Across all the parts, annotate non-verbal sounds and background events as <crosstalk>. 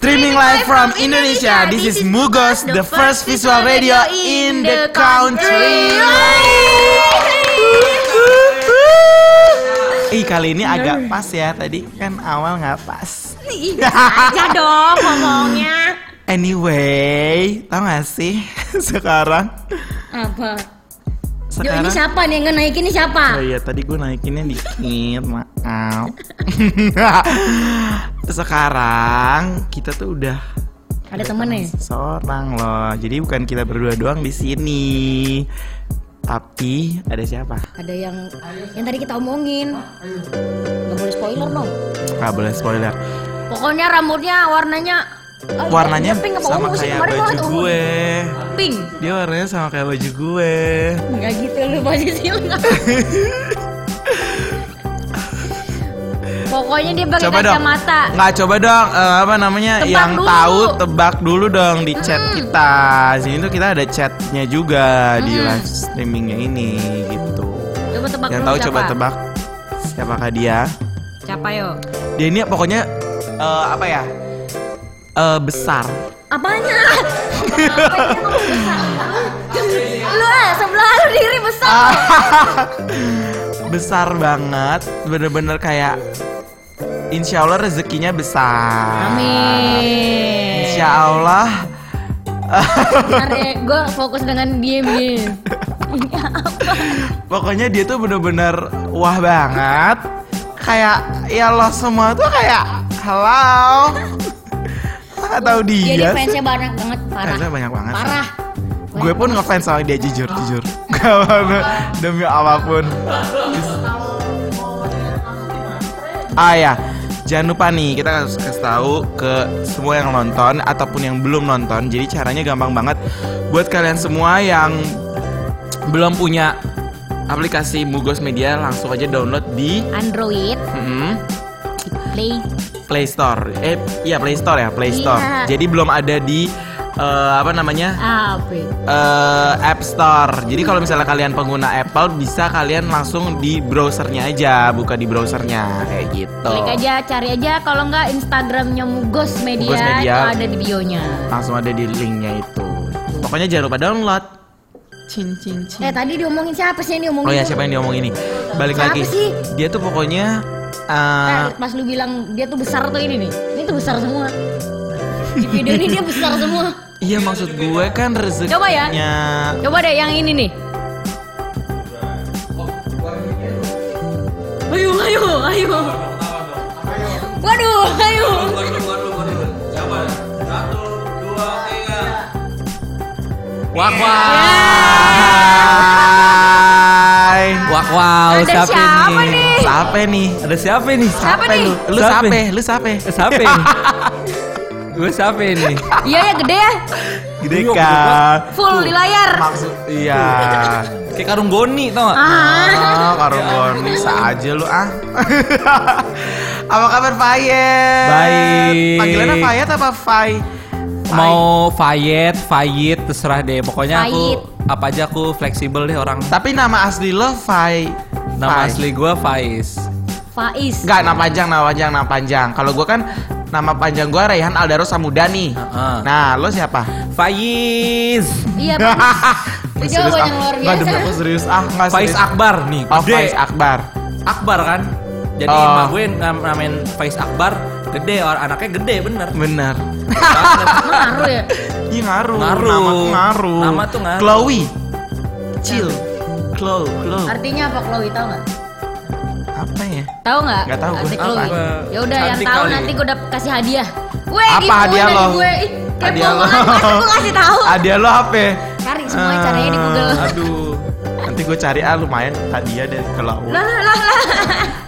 Streaming live from Indonesia, this is Mugos, the first visual radio in the country. Ih kali ini agak pas ya, tadi kan awal nggak pas. Ih, aja dong ngomongnya. Anyway, tau gak sih <laughs> sekarang? Apa? Yo Sekarang ini siapa nih yang naikin ini siapa? Oh iya tadi gue naikinnya dikit, maaf. <laughs> Sekarang kita tuh udah Ada temen nih. seorang loh. Jadi bukan kita berdua doang di sini. Tapi ada siapa? Ada yang yang tadi kita omongin. Gak boleh spoiler dong. Gak boleh spoiler. Pokoknya rambutnya warnanya Warnanya dia pink apa sama ungu sih? kayak Kemarin baju ungu. gue. Pink. Dia warnanya sama kayak baju gue. Enggak gitu lu posisi lu nggak. <laughs> Pokoknya dia pakai Coba dong. kacamata. Nggak coba dong eh, apa namanya Tebak yang dulu. tahu tebak dulu dong di chat kita. Sini tuh kita ada chatnya juga di Mm. live streamingnya ini gitu. Coba tebak yang tahu siapa? coba tebak siapakah dia? Siapa yo? Dia ini pokoknya eh, apa ya? Eh, besar. Apanya? <laughs> lu ah, sebelah lu diri besar. Ah. <laughs> besar banget, bener-bener kayak Insya Allah rezekinya besar. Amin. Insya Allah. <laughs> Gue fokus dengan diem diem. Pokoknya dia tuh bener-bener wah banget. Kayak ya lo semua tuh kayak halo. Atau Dia dia. di fansnya banyak banget parah. Fansnya banyak banget. Parah. Gue pun ngefans sama dia jujur jujur. <laughs> Gak demi apa pun. Ah ya, jangan lupa nih kita harus kasih tahu ke semua yang nonton ataupun yang belum nonton. Jadi caranya gampang banget buat kalian semua yang belum punya aplikasi Mugos Media langsung aja download di Android mm, Play. Play Store. Eh, iya Play Store ya, Play Store. Iya. Jadi belum ada di eh, apa namanya? Apa? eh, App Store. Jadi kalau misalnya kalian pengguna Apple bisa kalian langsung di browsernya aja, buka di browsernya kayak gitu. Klik aja, cari aja. Kalau nggak Instagramnya Mugos Media, Mugos Media. itu ada di bionya. Langsung ada di linknya itu. Pokoknya jangan lupa download. Cin cin cin. Eh tadi diomongin siapa sih yang diomongin? Oh ya siapa yang diomong ini? Balik Siapa lagi. sih? Dia tuh pokoknya Eh, eh, pas lu bilang dia tuh besar tuh ini nih. Ini tuh besar semua. Di video ini dia besar semua. iya maksud gue kan rezekinya. Coba ya. Coba deh yang ini nih. Ayo, ayo, ayo. Waduh, ayo. Wak Ya. wai. Wak wow, Ada siapa, siapa nih? Siapa nih? Ada siapa nih? Siapa nih? lu? Lu Siapa? Lu siapa? Siapa nih? Gue siapa nih? Iya ya gede ya. Gede Iya, kan? Full di layar. Maksud iya. <laughs> Kayak karung goni tau gak? Ah. Oh, karung bisa aja lu ah. <laughs> apa kabar Fayet? Baik. Panggilannya Fayet apa Fay? Mau Fayet, Fayet, terserah deh. Pokoknya Fayet. aku apa aja aku fleksibel deh orang. Tapi nama asli lo Fay. Nama Fay. asli gue Faiz. Faiz. Enggak, nama panjang, nama panjang, nama panjang. Kalau gua kan nama panjang gua Raihan Aldaro Samudani. Heeh. Nah, lo siapa? Faiz. Iya. <laughs> Itu Serius, jawaban ah. yang luar Nggak, biasa. demi aku serius ah, enggak Faiz serius. Akbar nih. Oh, Gede. Faiz Akbar. Akbar kan? Jadi Oh. emak gue nam- namain Faiz Akbar gede, orang anaknya gede bener. Bener. Ngaruh ya. Iya ngaruh. Ngaruh. Nama tuh ngaruh. Nama tuh ngaruh. Chloe. Chill. Chloe, Chloe. Artinya apa Chloe tahu nggak? Apa ya? Tahu nggak? Nggak tahu. Arti? Chloe. Ya udah yang tahu nanti gue udah kasih hadiah. Gue Apa giveaway hadiah lo? Gue. Hadiah lo. gue kasih tahu? <laughs> Hadiah lo apa? Cari semua caranya di Google. Aduh. Nanti gue cari ah lumayan hadiah dari Chloe. Lah lah lah lah.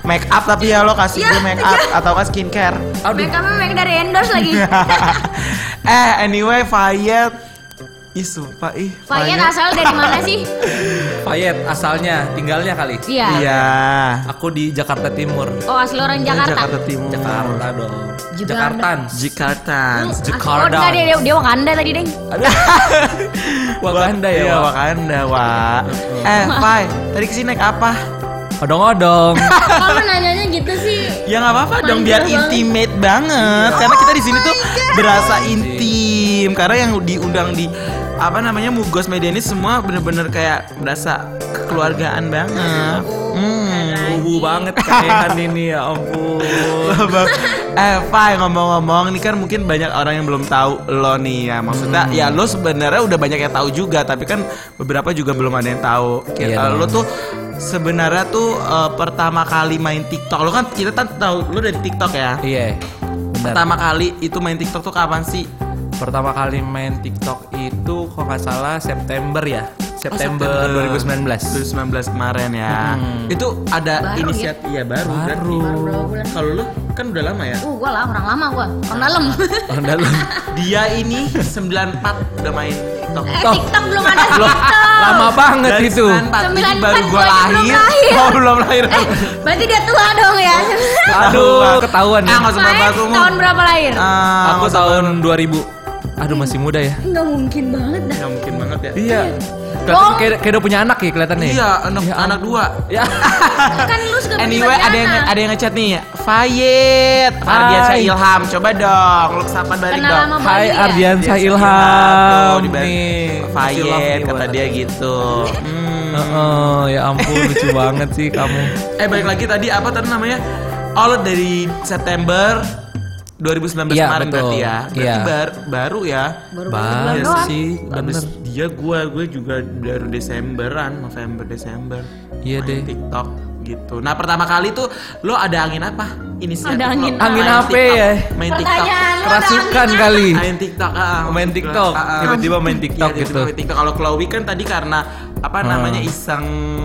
Make up tapi ya lo kasih Ya, gue make up atau kan skincare. Aduh. Make upnya make dari endorse lagi. <laughs> eh anyway Fayet. Ih sumpah ih. Fayet asal dari mana sih? <laughs> Fayet asalnya, tinggalnya kali. Iya. Iya. Aku di Jakarta Timur. Oh asli orang Jakarta. Jakarta Timur. Jakarta dong. Jakarta. Jakartan. Jakarta. Jakarta. Oh enggak dia, dia, dia Wakanda tadi, Deng. Aduh. <laughs> Wakanda ya, Iya, Wak? Wakanda, Wak. eh, Fai, tadi ke sini naik apa? Odong-odong. <laughs> Kalau nanyanya gitu sih. Ya nggak apa-apa dong biar banget. intimate banget. Karena kita di sini tuh berasa intim karena yang diundang di apa namanya Mugos Media ini semua bener-bener kayak berasa kekeluargaan banget. Hmm. Ubu banget kayak ini ya ampun. <laughs> Eh, Fai ngomong-ngomong, ini kan mungkin banyak orang yang belum tahu lo nih ya. Maksudnya ya lo sebenarnya udah banyak yang tahu juga, tapi kan beberapa juga belum ada yang tahu. Iya kalau lo tuh sebenarnya tuh eh, pertama kali main TikTok. Lo kan kita kan tahu lo dari TikTok ya. Iya. Benar. Pertama kali itu main TikTok tuh kapan sih? Pertama kali main TikTok itu kalau nggak salah September ya. September, Oh, 2019. 2019 kemarin ya. Hmm. Itu ada Baru inisiatif ya baru. Baru. Baru bulan? Kalau lo kan udah lama ya. Uh, gua lah orang lama gua. Orang dalam. <laughs> Orang dalam. Dia ini 94 udah main TikTok. eh. TikTok belum ada TikTok. lama banget Dari itu. 94, jadi 94 baru gua lahir. lahir. Oh, belum lahir. Eh, berarti dia tua dong ya. Aduh, ketahuan Ah, ya. nggak usah Main bapak tahun berapa lahir? Ah, Aku tahun 2000. Aduh masih muda ya. Nggak mungkin banget dah. Nggak mungkin banget ya. Iya. Oh. Kelihatan kayak, kayak udah punya anak ya kelihatannya. Iya, anak, Ya anak dua. Ya. kan lu suka Anyway, ada yang ada yang ngechat nih. Fayet, Ardiansyah. Ilham. Coba dong, lu sapa balik Kenal dong. lama Hai ya? Ardiansyah Ilham nih. Fayet kata dia gitu. <laughs> Hmm. Heeh, ya ampun lucu banget sih kamu. Eh balik lagi tadi apa tadi namanya? Oh lo dari September 2019 Iya, kemarin betul. berarti ya. Berarti Iya. bar- baru ya. Baru bulan doang. sih, Abis dia gua gue juga baru Desemberan, November Desember. Iya main deh. TikTok gitu. Nah, pertama kali tuh lo ada angin apa? Inisiatif Ada angin lo Angin apa TikTok. ya? Main TikTok. Kerasukan kali. Main TikTok, ah, Main TikTok. Ah, ah. Tiba-tiba main Iya, TikTok tiba-tiba gitu. main TikTok. Kalau Chloe kan tadi karena apa Hmm. namanya iseng.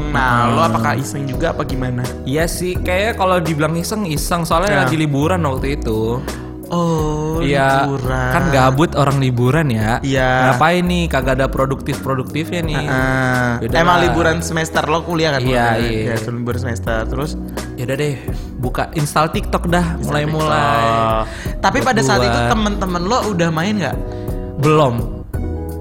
Nah, lo apakah iseng juga apa gimana? Iya sih, kayaknya kalau dibilang iseng iseng soalnya Ya. lagi liburan waktu itu. Oh, Iya, liburan. kan gabut orang liburan ya. Iya. Ngapain nih? Kagak ada produktif produktifnya nih. Yaudah emang lah. liburan semester lo kuliah kan? Iya, iya. Ya, liburan semester terus Ya udah deh, buka install TikTok dah, mulai-mulai. Oh. Tapi pada saat Berdua. itu temen-temen lo udah main nggak? Belum.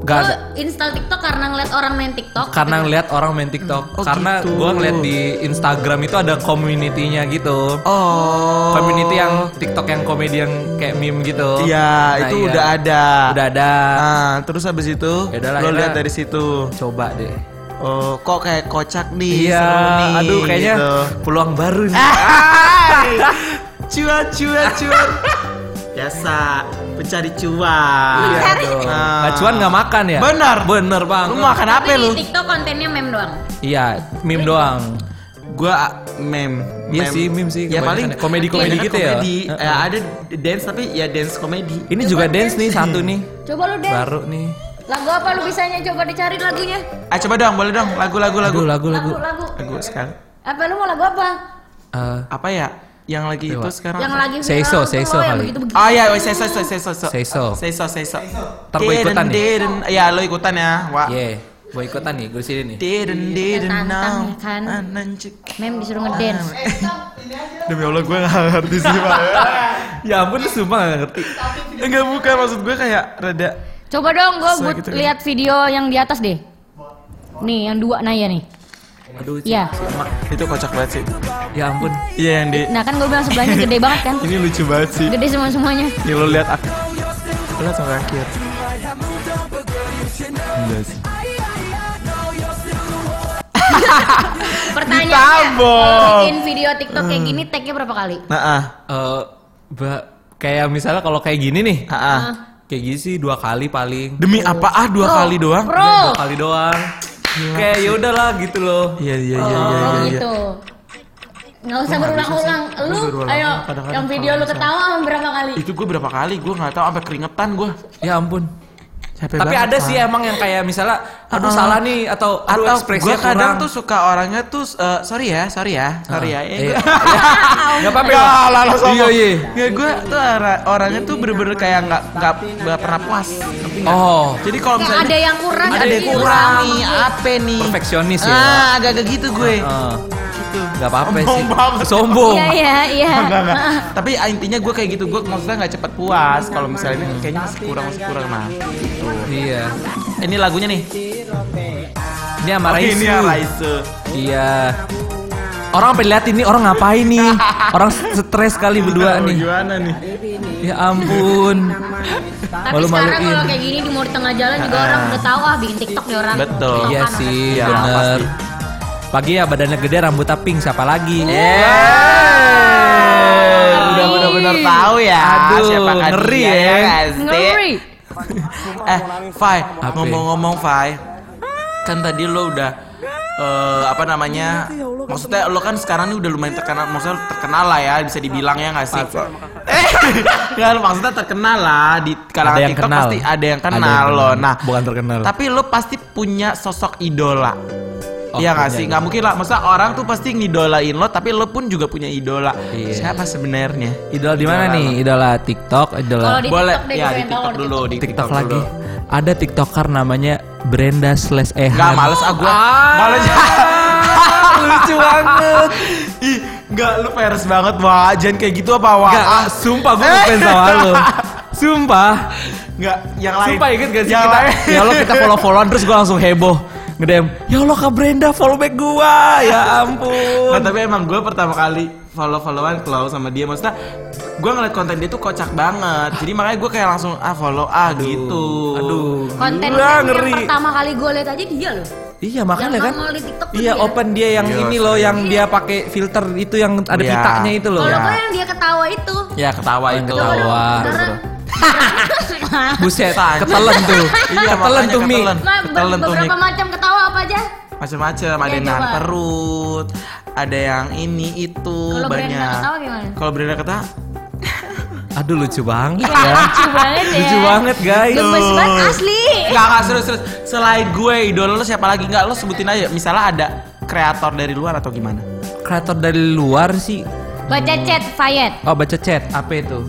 Gak ada. install TikTok karena ngeliat orang main TikTok. Karena ngeliat orang main TikTok. Oh, Karena gitu. gua ngeliat di Instagram itu ada community-nya gitu. Oh. Community yang TikTok yang komedi yang kayak meme gitu. Iya, Nah, itu iya. udah ada. Udah ada. Ah, terus habis itu Yaudah lah, lo yaudah. lihat dari situ. Coba deh. Oh, kok kayak kocak nih, Iya, seru nih. aduh kayaknya gitu. peluang baru nih. <laughs> <laughs> Cuan, cuan, cuan. <laughs> Biasa pencari cuan. Iya dong. Ah. Nggak cuan nggak makan ya? Benar. Bener bang. Lu makan apa lu? di TikTok kontennya meme doang. Iya, meme doang. Gua meme. Iya sih, meme sih, Ya paling ya. Komedi-komedi kebanyakan gitu ya? komedi. Ya, ada dance tapi ya dance komedi. Ini juga dance nih satu nih. Coba lu deh. Baru nih. Lagu apa lu bisanya coba dicari lagunya? Ah coba dong, boleh dong lagu-lagu lagu. Aduh, lagu lagu. Lagu, lagu. Lagu sekarang. Apa lu mau lagu apa? Eh, Apa ya? Yang lagi itu sekarang. Yang apa? lagi Say viral so, tuh say lo so yang kali. begitu-begitu. Oh iya, woi, say so, say so, say so, Say so. say so, say so. Ntar gua ikutan nih. Ya, lo ikutan ya. Wah. yeah, gue ikutan nih, gue sini nih. Didn't, didn't know. ya kan? Meme disuruh ngedance. Demi Allah gue gak ngerti sih Pak <laughs> ya ampun lu sumpah gak ngerti. Enggak bukan maksud gue kayak rada Coba dong gue buat gitu lihat video yang di atas deh. Nih yang dua Naya nih. Aduh, Iya. Itu kocak banget sih ya ampun. Iya yang di Nah kan gue bilang sebelahnya <laughs> gede banget kan. Ini lucu banget sih Gede semua semuanya. Nih lo lihat ak Lo lihat sampai akhir Enggak sih <laughs> kalau bikin video TikTok kayak gini tagnya berapa kali? Nah ah Eh, ba- kayak misalnya kalau kayak gini nih, Ah, ah. kayak gini sih dua kali paling. Demi apa ah dua Bro, kali doang Bro. Dua kali doang. Kayak ya udahlah gitu loh. Iya iya iya Oh, iya iya gitu. Nggak usah berulang-ulang. Lu, berulang. ayo, yang video lu ketawa berapa kali? Itu gue berapa kali gue gak tahu sampai keringetan gue Ya ampun. Capek Tapi banget, ada sih emang yang kayak misalnya, aduh Uh-uh. salah nih atau aduh Atau ekspresinya gue kadang kurang. tuh suka orangnya tuh eh, Sorry ya, sorry ya, sorry ya Iya. <laughs> Ya, Gak apa-apa. Gak Bang. lah lo sombong. Iya iya. Ya gue tuh ora- orangnya tuh bener-bener kayak nggak nggak nggak pernah puas. Oh, Jadi kalau misalnya ada yang kurang, ada yang kurang nih, kurang. apa nih? perfeksionis ya. Ah, agak-agak gitu gue. Heeh. Gitu. Gak apa-apa Sombong sih. banget. Sombong. Iya, iya, iya. <laughs> Enggak, enggak. <laughs> Tapi ah, intinya gue kayak gitu, gue maksudnya nggak cepet puas. Kalau misalnya ini kayaknya masih kurang, masih kurang nah. Gitu. Iya. Ini lagunya nih. Ini sama Oh, Raisu. ini ya Raisu. Iya. Orang sampai lihat ini orang ngapain nih? Orang stres kali berdua nih. Gimana nih? Ya ampun. Tapi Malu-maluin. sekarang kalau kayak gini di mau di tengah jalan juga orang udah tahu ah bikin TikTok nih orang. Betul. Iya sih, Ya, bener. Pagi ya badannya gede, rambutnya pink, siapa lagi? Eh, udah benar-benar tahu ya Aduh, siapa kan ngeri dia, ya. nggak sih? Ngeri. Eh, Fai, ngomong-ngomong Fai, kan tadi lo udah eh, apa namanya? Maksudnya lo kan sekarang ini udah lumayan terkenal, maksudnya terkenal lah ya, bisa dibilang ya nggak sih? Eh, <laughs> nggak, maksudnya terkenal lah di kalangan Ada yang TikTok kenal. pasti ada yang Ada kenal yang lo. kenal. Nah, Bukan terkenal. Tapi lo pasti punya sosok idola. Oh, Iya nggak punya, sih? iya. Nggak mungkin lah. Masa orang tuh pasti ngidolain lo, tapi lo pun juga punya idola. Iya. Siapa sebenarnya? Idola di mana nih? lo. Idola TikTok, idola Kalau di Boleh, TikTok deh, ya di TikTok di dulu, di TikTok TikTok lagi. dulu. Ada TikToker namanya Brenda slash Ehan. Nggak males ah gue. Males <laughs> lucu banget. Ih, nggak lu peres banget wah. Jangan kayak gitu apa wah? Enggak, Ah, sumpah gue ngefans <laughs> sama lo. Sumpah. nggak yang lain. Sumpah inget gak sih Yang kita lain. Ya Allah kita follow-followan terus gue langsung heboh Ngedem Ya Allah Kak Brenda follow back gua Ya ampun Nah, tapi emang gue pertama kali follow-followan Klau sama dia Maksudnya gue ngeliat konten dia tuh kocak banget Jadi makanya gue kayak langsung ah follow ah gitu Aduh Konten gila, yang ngeri pertama kali gue lihat aja dia loh. Iya makanya Yang kan Iya dia. open dia yang Iya, ini loh Yang Iya. dia pakai filter itu yang ada Iya. pitanya itu loh Kalau Ya. gue yang dia ketawa itu. Ya ketawa itu ketawa. Beneran. <laughs> <laughs> Buset Sakit. ketelen tuh <laughs> Iya, Ketelen makanya tuh Mi Ketelen tuh, beberapa macam ketawa apa aja? Macem-macem Ada Ya, yang nahan perut Ada yang ini itu Kalau Brenda banyak ketawa gimana? Kalau Brenda ketawa <laughs> Aduh lucu banget Iya, ya lucu banget ya. Lucu banget guys Gemes banget asli. Enggak, enggak serius, serius. Selain gue, idola lo siapa lagi? Enggak, lo sebutin aja. Misalnya ada kreator dari luar atau gimana? Kreator dari luar sih Baca chat Fayet. Oh baca chat apa itu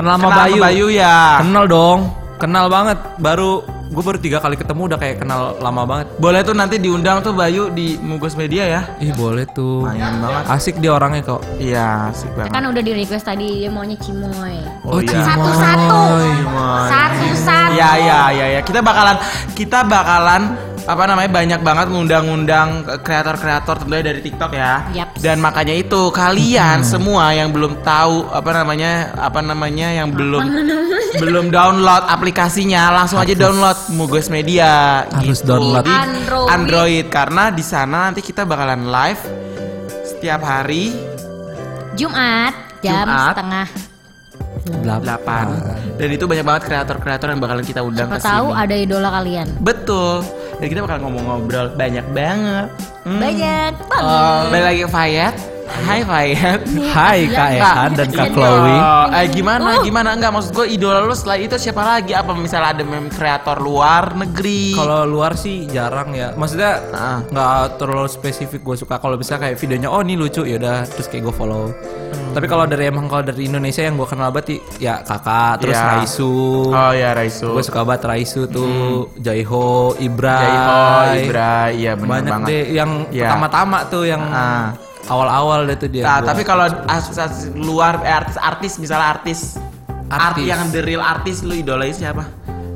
Kenal sama Bayu Bayu ya. Kenal dong, kenal banget. Baru gue baru tiga kali ketemu udah kayak kenal lama banget. Boleh tuh nanti diundang tuh Bayu di Mugos Media ya. Ih boleh tuh. Lumayan banget. Asik dia orangnya kok. Iya, asik banget. Kan udah di request tadi dia maunya Cimoy. Oh, iya. Satu-satu. Cimoy. Satu-satu. Ya, ya, ya, ya. Kita bakalan kita bakalan apa namanya banyak banget ngundang-undang kreator-kreator tentunya dari TikTok ya. Yaps. Dan makanya itu kalian semua yang belum tahu apa namanya apa namanya yang belum <laughs> belum download aplikasinya langsung aja download Mugos Media. Harus gitu. download. Di Android. Android karena di sana nanti kita bakalan live setiap hari Jumat jam Jumat. setengah. 8 dan itu banyak banget kreator-kreator yang bakalan kita undang Siapa ke sini. tahu ada idola kalian. Betul. Dan kita bakal ngomong-ngobrol banyak banget. Hmm. Banyak banget. Oh, balik lagi ke Fayet. Hai Fayet. Hai Iya, <laughs> Kak iya. Ehan dan Kak Iya. Chloe. Oh, eh gimana Uh. gimana enggak maksud gue idola lu selain itu siapa lagi? Apa misalnya ada meme kreator luar negeri? Kalau luar sih jarang ya. Maksudnya nggak terlalu spesifik gue suka. Kalau bisa kayak videonya oh ini lucu ya udah terus kayak gue follow. Hmm. Tapi kalau dari emang kalau dari Indonesia yang gue kenal banget ya kakak terus Iya. Raisu. Oh ya Raisu. Gue suka banget Raisu tuh, Jaiho, Ibra. Jaiho, Ibra, iya benar Banyak banget. deh yang Iya. pertama-tama tuh yang Ah. Awal-awal deh tuh dia. Nah, tapi kalau luar eh, artis-artis misalnya artis art Artis. yang the real artis lu idolain siapa?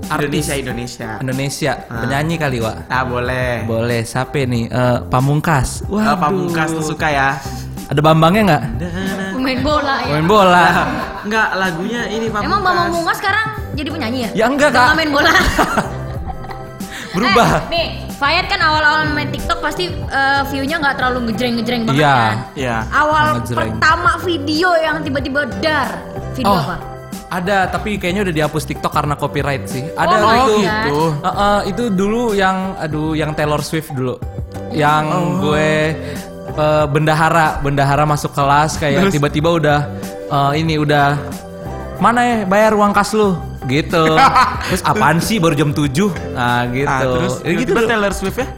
Artis. Indonesia Indonesia. Indonesia, penyanyi kali, Wak. Nah, boleh. Boleh, siapa nih? Eh, Pamungkas. Oh, Wah, Pamungkas tuh suka ya. Ada Bambangnya nggak? Pemain bola ya. Main bola. Enggak, lagunya ini Pamungkas. Emang Bambang Bunga sekarang jadi penyanyi ya? Ya enggak, Kak. main bola. <laughs> Berubah. Eh, nih, Fayet kan awal-awal main TikTok pasti eh, view-nya nggak terlalu ngejreng-ngejreng banget Iya. kan? Iya. Awal Ngejreng. pertama video yang tiba-tiba dar. Video Oh, apa? ada tapi kayaknya udah dihapus TikTok karena copyright sih. Ada Oh, itu. gitu. Uh, uh, itu dulu yang aduh yang Taylor Swift dulu. Yang gue uh, bendahara, bendahara masuk kelas kayak tiba-tiba udah uh, ini udah mana ya bayar uang kas lu gitu. terus apaan sih baru jam 7? Nah, gitu. Ah, terus Ya, gitu dulu. Taylor Swift ya?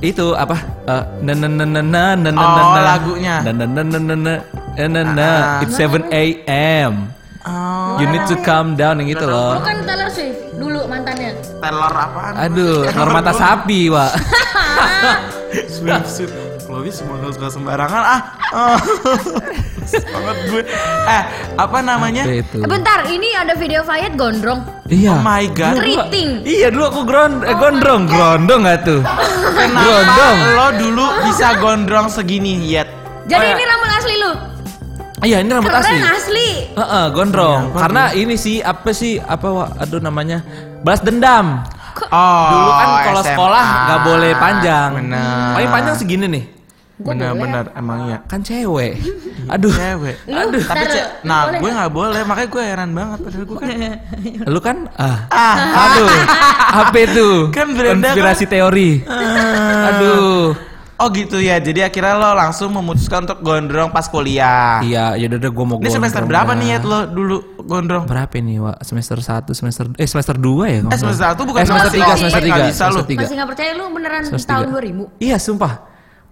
itu apa Eh, na na na na na na na Oh, na na. lagunya. na na na na na na na na na Ah. it's 7 a.m. Oh, you need to calm down yang gitu loh Bukan Taylor Swift dulu mantannya. Taylor apaan? aduh telur mata sapi wa Swift, Swift. Semua gak suka sembarangan ah. Oh. <laughs> Banget gue. Eh, apa namanya? Apa itu bentar, ini ada video Fayet gondrong. iya Oh my god. Keriting. iya dulu aku gron eh, gondrong gondrong gak tuh Kenapa Gondrong. lo dulu bisa gondrong segini yet? Jadi Oh, ya. ini rambut asli lu. Iya ini rambut Keren asli. asli. Heeh, gondrong. Karena ini sih apa sih apa wa- aduh namanya balas dendam. Oh, Dulu kan kalau sekolah nggak boleh panjang. Bener. Paling panjang segini nih. Bener-bener emang iya. Kan cewek. <laughs> Aduh. Cewek. Lu, Aduh, tapi ntar, ce- nah boleh gue nggak? boleh, makanya gue heran banget padahal gue kan <laughs> Lu kan ah. ah, Aduh. Apa itu? Kan Brenda Konspirasi teori. Aduh. Oh gitu ya, jadi akhirnya lo langsung memutuskan untuk gondrong pas kuliah. Iya, ya udah gue mau Ini semester gondrong berapa nih ya lo dulu gondrong? Berapa nih, Wak? Semester 1, semester eh semester 2 ya? kalau Eh semester nggak satu salah? bukan eh, semester semester 3, tiga. semester Nggak 3. bisa lu. semester 3. Masih nggak percaya lu beneran tahun tiga. 2000. Iya, sumpah.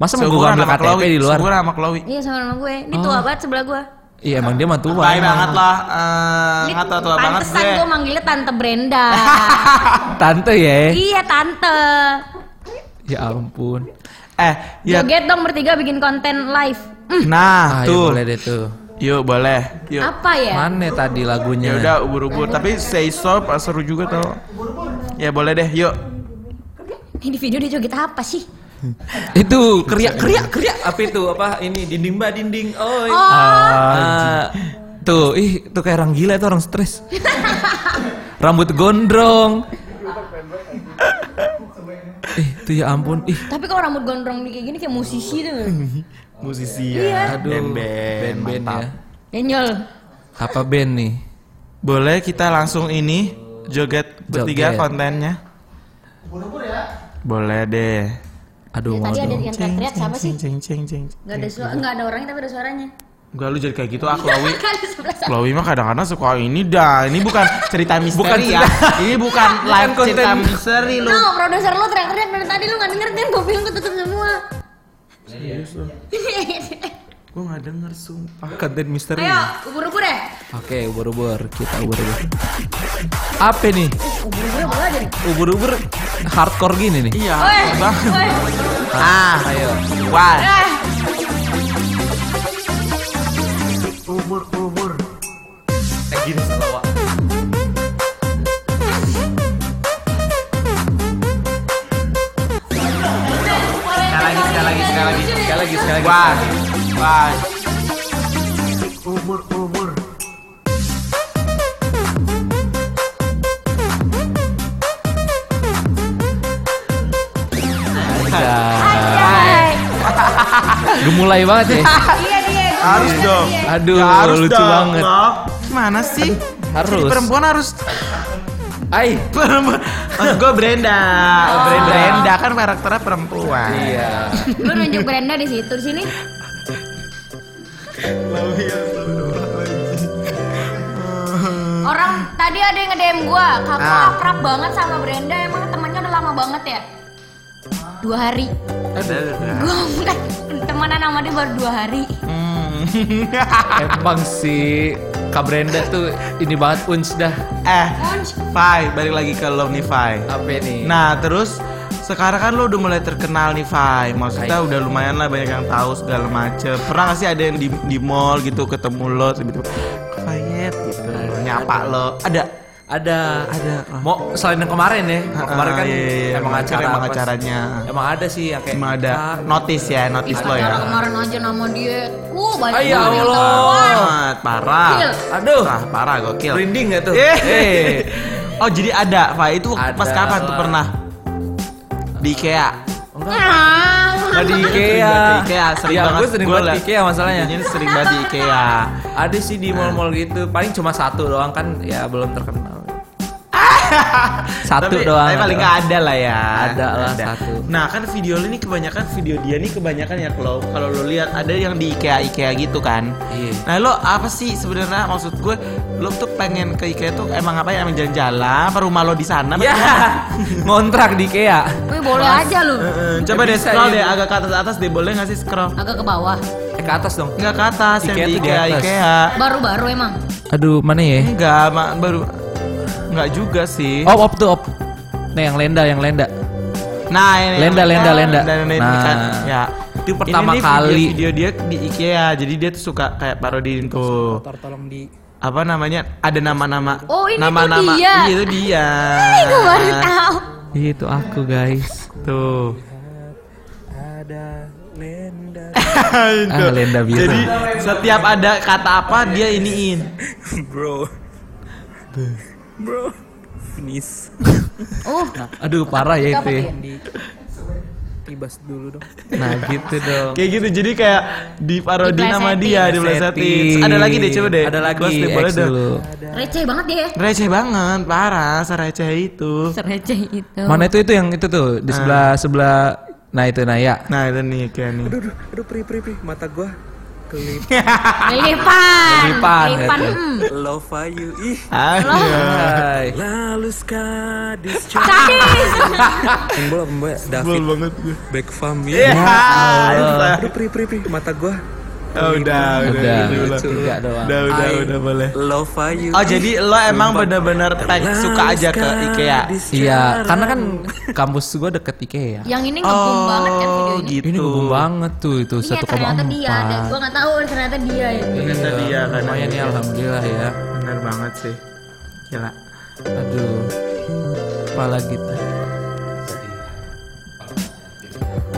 Masa mau gue ambil sama KTP Chloe, di luar? seumuran sama Chloe. Iya sama nama gue. Ini Oh. tua banget sebelah gue. Iya, emang dia mah tua. Baik banget lah, eh, Ini tua tua banget pantesan gue. gue manggilnya Tante Brenda. <laughs> Tante ya. iya Tante. Ya ampun. Eh, ya, Joget dong bertiga bikin konten live. Hmm, nah Ah, ya tuh, boleh deh tuh. yuk boleh, yuk. apa ya? Mana tadi lagunya? Ya udah ubur-ubur, tapi say so seru juga tau. Ya boleh deh, yuk. Ini di video dia joget apa sih? <laughs> Itu kriak kriak kriak apa itu? Apa ini dinding mbak dinding? Oh. Oh. Ah, tuh, ih, tuh kayak orang gila itu orang stres. <laughs> Rambut gondrong. Ih, tuh ya ampun. Ih, Tapi kalau rambut gondrong kayak gini kayak musisi tuh. <laughs> Musisi Iya. ya. aduh. Band-band, Band-band mantap. ya. Denjol. Apa band nih? Boleh kita langsung ini joget bertiga kontennya? Boleh deh. Aduh, Ya, tadi ada yang teriak-teriak siapa sih? Ceng ceng ceng. Gak ada suara, nggak ada orangnya tapi ada suaranya. Gak lu jadi kayak gitu ah <laughs> Chloe. Chloe mah kadang-kadang suka ini dah. Ini bukan cerita misteri Bukan ya. <laughs> Ini bukan live konten. cerita misteri lu. No, produser lu teriak-teriak dari tadi lu nggak denger kan? Gue bilang ketutup semua. <laughs> Gue gak denger sumpah. Konten misteri. Ayo, ubur-ubur ya. Oke, ubur-ubur. Kita ubur-ubur. Apa nih? Ubur-ubur boleh aja nih. Ubur-ubur hardcore gini nih. Iya. Ah, Ayo. wah. Ah. Kayak gini selawak. Sekali lagi, sekali lagi, sekali lagi. Sekali lagi, sekali lagi. Wah, wah. Gemulai banget ya. <laughs> Iya dia. Harus dong. Aduh, Ya, harus lucu dong, banget. Gimana sih? Harus. Jadi perempuan harus Ai. <laughs> perempuan. Maksud gue Brenda. Oh, Brenda. Brenda kan karakternya perempuan. Iya. Lu nunjuk Brenda di situ di sini. Orang tadi ada yang nge-DM gua, kakak Ah. akrab banget sama Brenda, emang temannya udah lama banget ya? Dua hari. Gua bukan temenan sama dia baru dua hari. Hmm. <laughs> Emang si Kak Brenda tuh ini banget uns dah. eh. Fai, balik lagi ke lo nih Fai. Apa nih? Nah terus sekarang kan lo udah mulai terkenal nih Fai Maksudnya udah lumayan lah banyak yang tahu segala macem Pernah gak sih ada yang di, di mall gitu ketemu lo tiba-tiba Fayet gitu Nyapa lo Ada? Ada Ada. Mau selain yang kemarin ya. Mau kemarin kan Ah, iya, iya, emang acara emang acaranya. Emang ada sih yang kayak Emang ada ah, notis ya, notis lo ya kemarin aja nama dia, uh banyak Ah, ya banget yang Allah. Parah Gokil. Aduh. Parah, parah, gokil Merinding gak tuh? Eh. Eh. <laughs> Oh jadi ada, Fai itu pas Ada kapan tuh pernah? Di IKEA Enggak. Ah. Nggak di IKEA. di IKEA, sering ya, banget gue sering banget di. IKEA masalahnya. Videonya sering banget di IKEA <laughs> Ada sih di mall-mall gitu. Paling cuma satu doang kan ya belum terkenal. Satu tapi, doang. Tapi paling ada. nggak ada lah ya. Ada lah satu. Nah kan video lo ini kebanyakan video dia nih kebanyakan ya kalau kalau lo lihat ada yang di IKEA IKEA gitu kan. Iya. Nah lo apa sih sebenarnya maksud gue lo tuh pengen ke IKEA tuh emang apa ya emang jalan-jalan apa rumah lo di sana? Ya, <laughs> ngontrak di IKEA. Wih boleh aja lu. Heeh, Coba deh scroll deh agak ke atas atas deh boleh nggak sih scroll? Agak ke bawah. Eh ke atas dong. Enggak ke atas yang IKEA di tuh di IKEA atas. IKEA. Baru-baru emang. Aduh, mana ya? Enggak, baru enggak juga sih. Op, op tuh op. Nih yang lenda, yang lenda. Nah, ini Lenda, lenda, lenda. ini Nah, kan, ya. itu pertama Ini kali. video, video dia di IKEA. Jadi dia tuh suka kayak parodiin tuh. Tolong di Apa namanya? Ada nama-nama. Oh, ini tuh nama-nama. dia. Iya, itu dia. <laughs> Gue baru tahu. Itu aku, guys. Tuh. ada lenda <laughs> Ah, Lenda Biru. Jadi setiap ada kata apa dia iniin. bro bro Nis Uh, Aduh parah ya itu. ya. di tibas dulu dong Nah gitu dong. Kayak gitu jadi kayak diparodi nama Diplesetin. dia, diplesetin. Ada lagi deh coba deh. Ada lagi. Deh, boleh deh. dulu. receh banget dia. Receh banget, parah, sereceh itu. Sereceh itu. Mana itu itu yang itu tuh di sebelah sebelah. Nah itu nah ya. Nah itu nih kayak nih. aduh aduh, aduh pri pri pri mata gua kelip Lipan. Lipan, Lipan. gitu. mm. love you ih. Hai. lalu skadis Sadis. <laughs> pembola pembola Sebel David banget gue. Beckham Iya. ya aduh pri pri pri mata gua Oh, udah, udah, Udah, udah, tiga doang. udah, udah, I udah boleh. love you Oh jadi lo emang bener-bener tag suka aja ke IKEA? Iya, karena kan kampus gua deket IKEA. Yang ini ngebum banget kan video ini. gitu. Ini ngebum banget tuh itu Iya ternyata dia. 1,4. Gua nggak tahu ternyata dia ya. Ternyata dia kan. Lumayan ya alhamdulillah ya. Bener banget sih. Gila. Aduh. Apalagi tuh.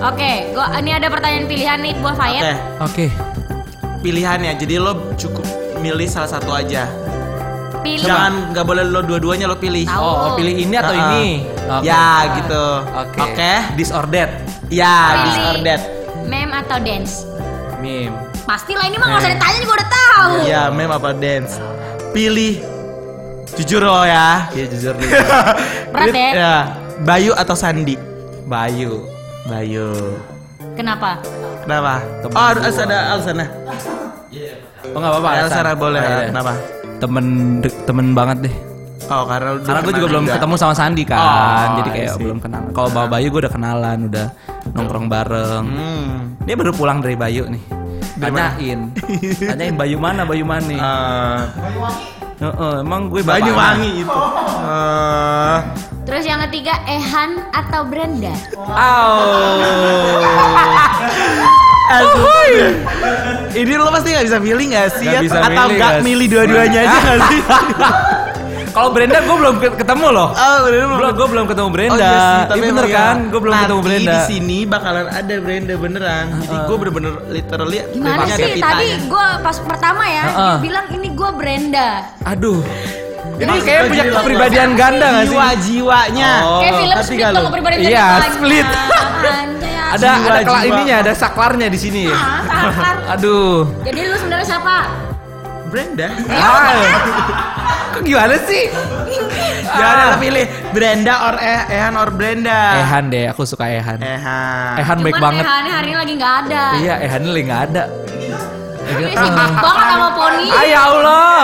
Oke, gua ini ada pertanyaan pilihan nih buat Oke, Fayet. Oke. Pilihannya. Jadi lo cukup milih salah satu aja. Pilih. Jangan nggak boleh lo dua-duanya lo pilih. Tahu. Oh, mau pilih ini atau Ah, ini? ah. Oke. Ya gitu. Oke. Oke. Disordered. Ya, Pilih. disordered. Meme atau dance? Meme. Pastilah ini mah nggak usah ditanya juga udah tahu. Ya, meme apa dance? Pilih. Jujur lo ya. Iya jujur nih. <laughs> Berat ya? ya. Bayu atau Sandi? Bayu. Bayu. Kenapa? Kenapa? Temen oh, gua. ada Alsana. Oh nggak apa-apa. Ya. Alsana boleh. Oh, iya. Kenapa? Temen temen banget deh. Oh, karena Karena gue juga belum ketemu sama Sandi kan, Oh, jadi kayak belum kenal. Kalau bawa Bayu gue udah kenalan, udah nongkrong bareng. Hmm. Dia baru pulang dari Bayu nih. Tanyain, <laughs> tanyain Bayu mana, Bayu mana? Eh, Heeh, emang gue bapaknya. Banyuwangi itu. Eh, Terus yang ketiga Ehan atau Brenda? Aduh. Ini lo pasti gak bisa milih gak sih? Nggak ya? bisa Atau milih, gak milih dua-duanya aja gak sih? <laughs> Kalau Brenda gue belum ke- ketemu loh. Oh, bener Belum, gue belum ketemu Brenda. Oh iya sih, tapi Iya bener emang ya, kan? Gue belum ketemu nanti Brenda. di sini bakalan ada Brenda beneran. Jadi gue bener-bener literally Gimana ada sih? pitanya. Tadi gue pas pertama ya, Heeh. dia bilang ini gue Brenda. Aduh. Ini kayak punya kepribadian ganda gak sih? Jiwa-jiwanya. Oh, Kayak film split lu? kepribadian Iya, banyak. Split. <laughs> Anjay, Ada ada Jiwa-jiwa. kela- ininya, ada saklarnya di sini. Ah, saklar. Aduh. Jadi lu sebenarnya siapa? Brenda. Ah. <laughs> Kok gimana sih? Ya lo pilih Brenda or eh, Ehan or Brenda. Ehan deh, aku suka Ehan. Ehan. Ehan baik Cuman banget. Ehan hari ini lagi nggak ada. Iya, Ehan lagi nggak ada. Dia sibuk banget sama poni. Ah ya Allah.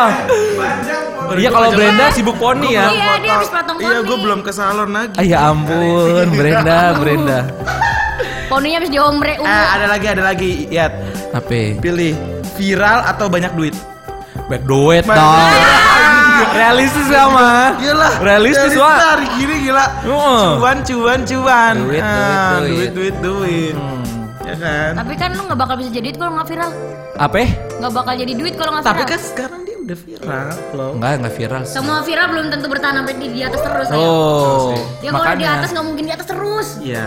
Iya kalau Brenda sibuk poni ya. Iya, dia habis potong poni. Iya, gue belum ke salon lagi. Ah ya ampun, <laughs> Brenda, Brenda. Poninya habis diombre Eh, ada lagi, ada lagi. Yat, Apa? pilih viral atau banyak duit? Back duit dong. <laughs> Realistis sama. Gila. Realistis wah. Dari gini gila. Heeh. Cuan, cuan, cuan. Duit, Ah, duit, duit, duit, duit. Hmm. Ya kan? Tapi kan lu nggak bakal bisa jadi duit kalau nggak viral. Apa? Nggak bakal jadi duit kalau nggak viral. Tapi kan sekarang dia udah viral loh. Enggak, enggak viral. sih. Semua viral belum tentu bertahan sampai di, di atas terus. ayo. Oh, Dia kalau di atas nggak mungkin di atas terus. Iya.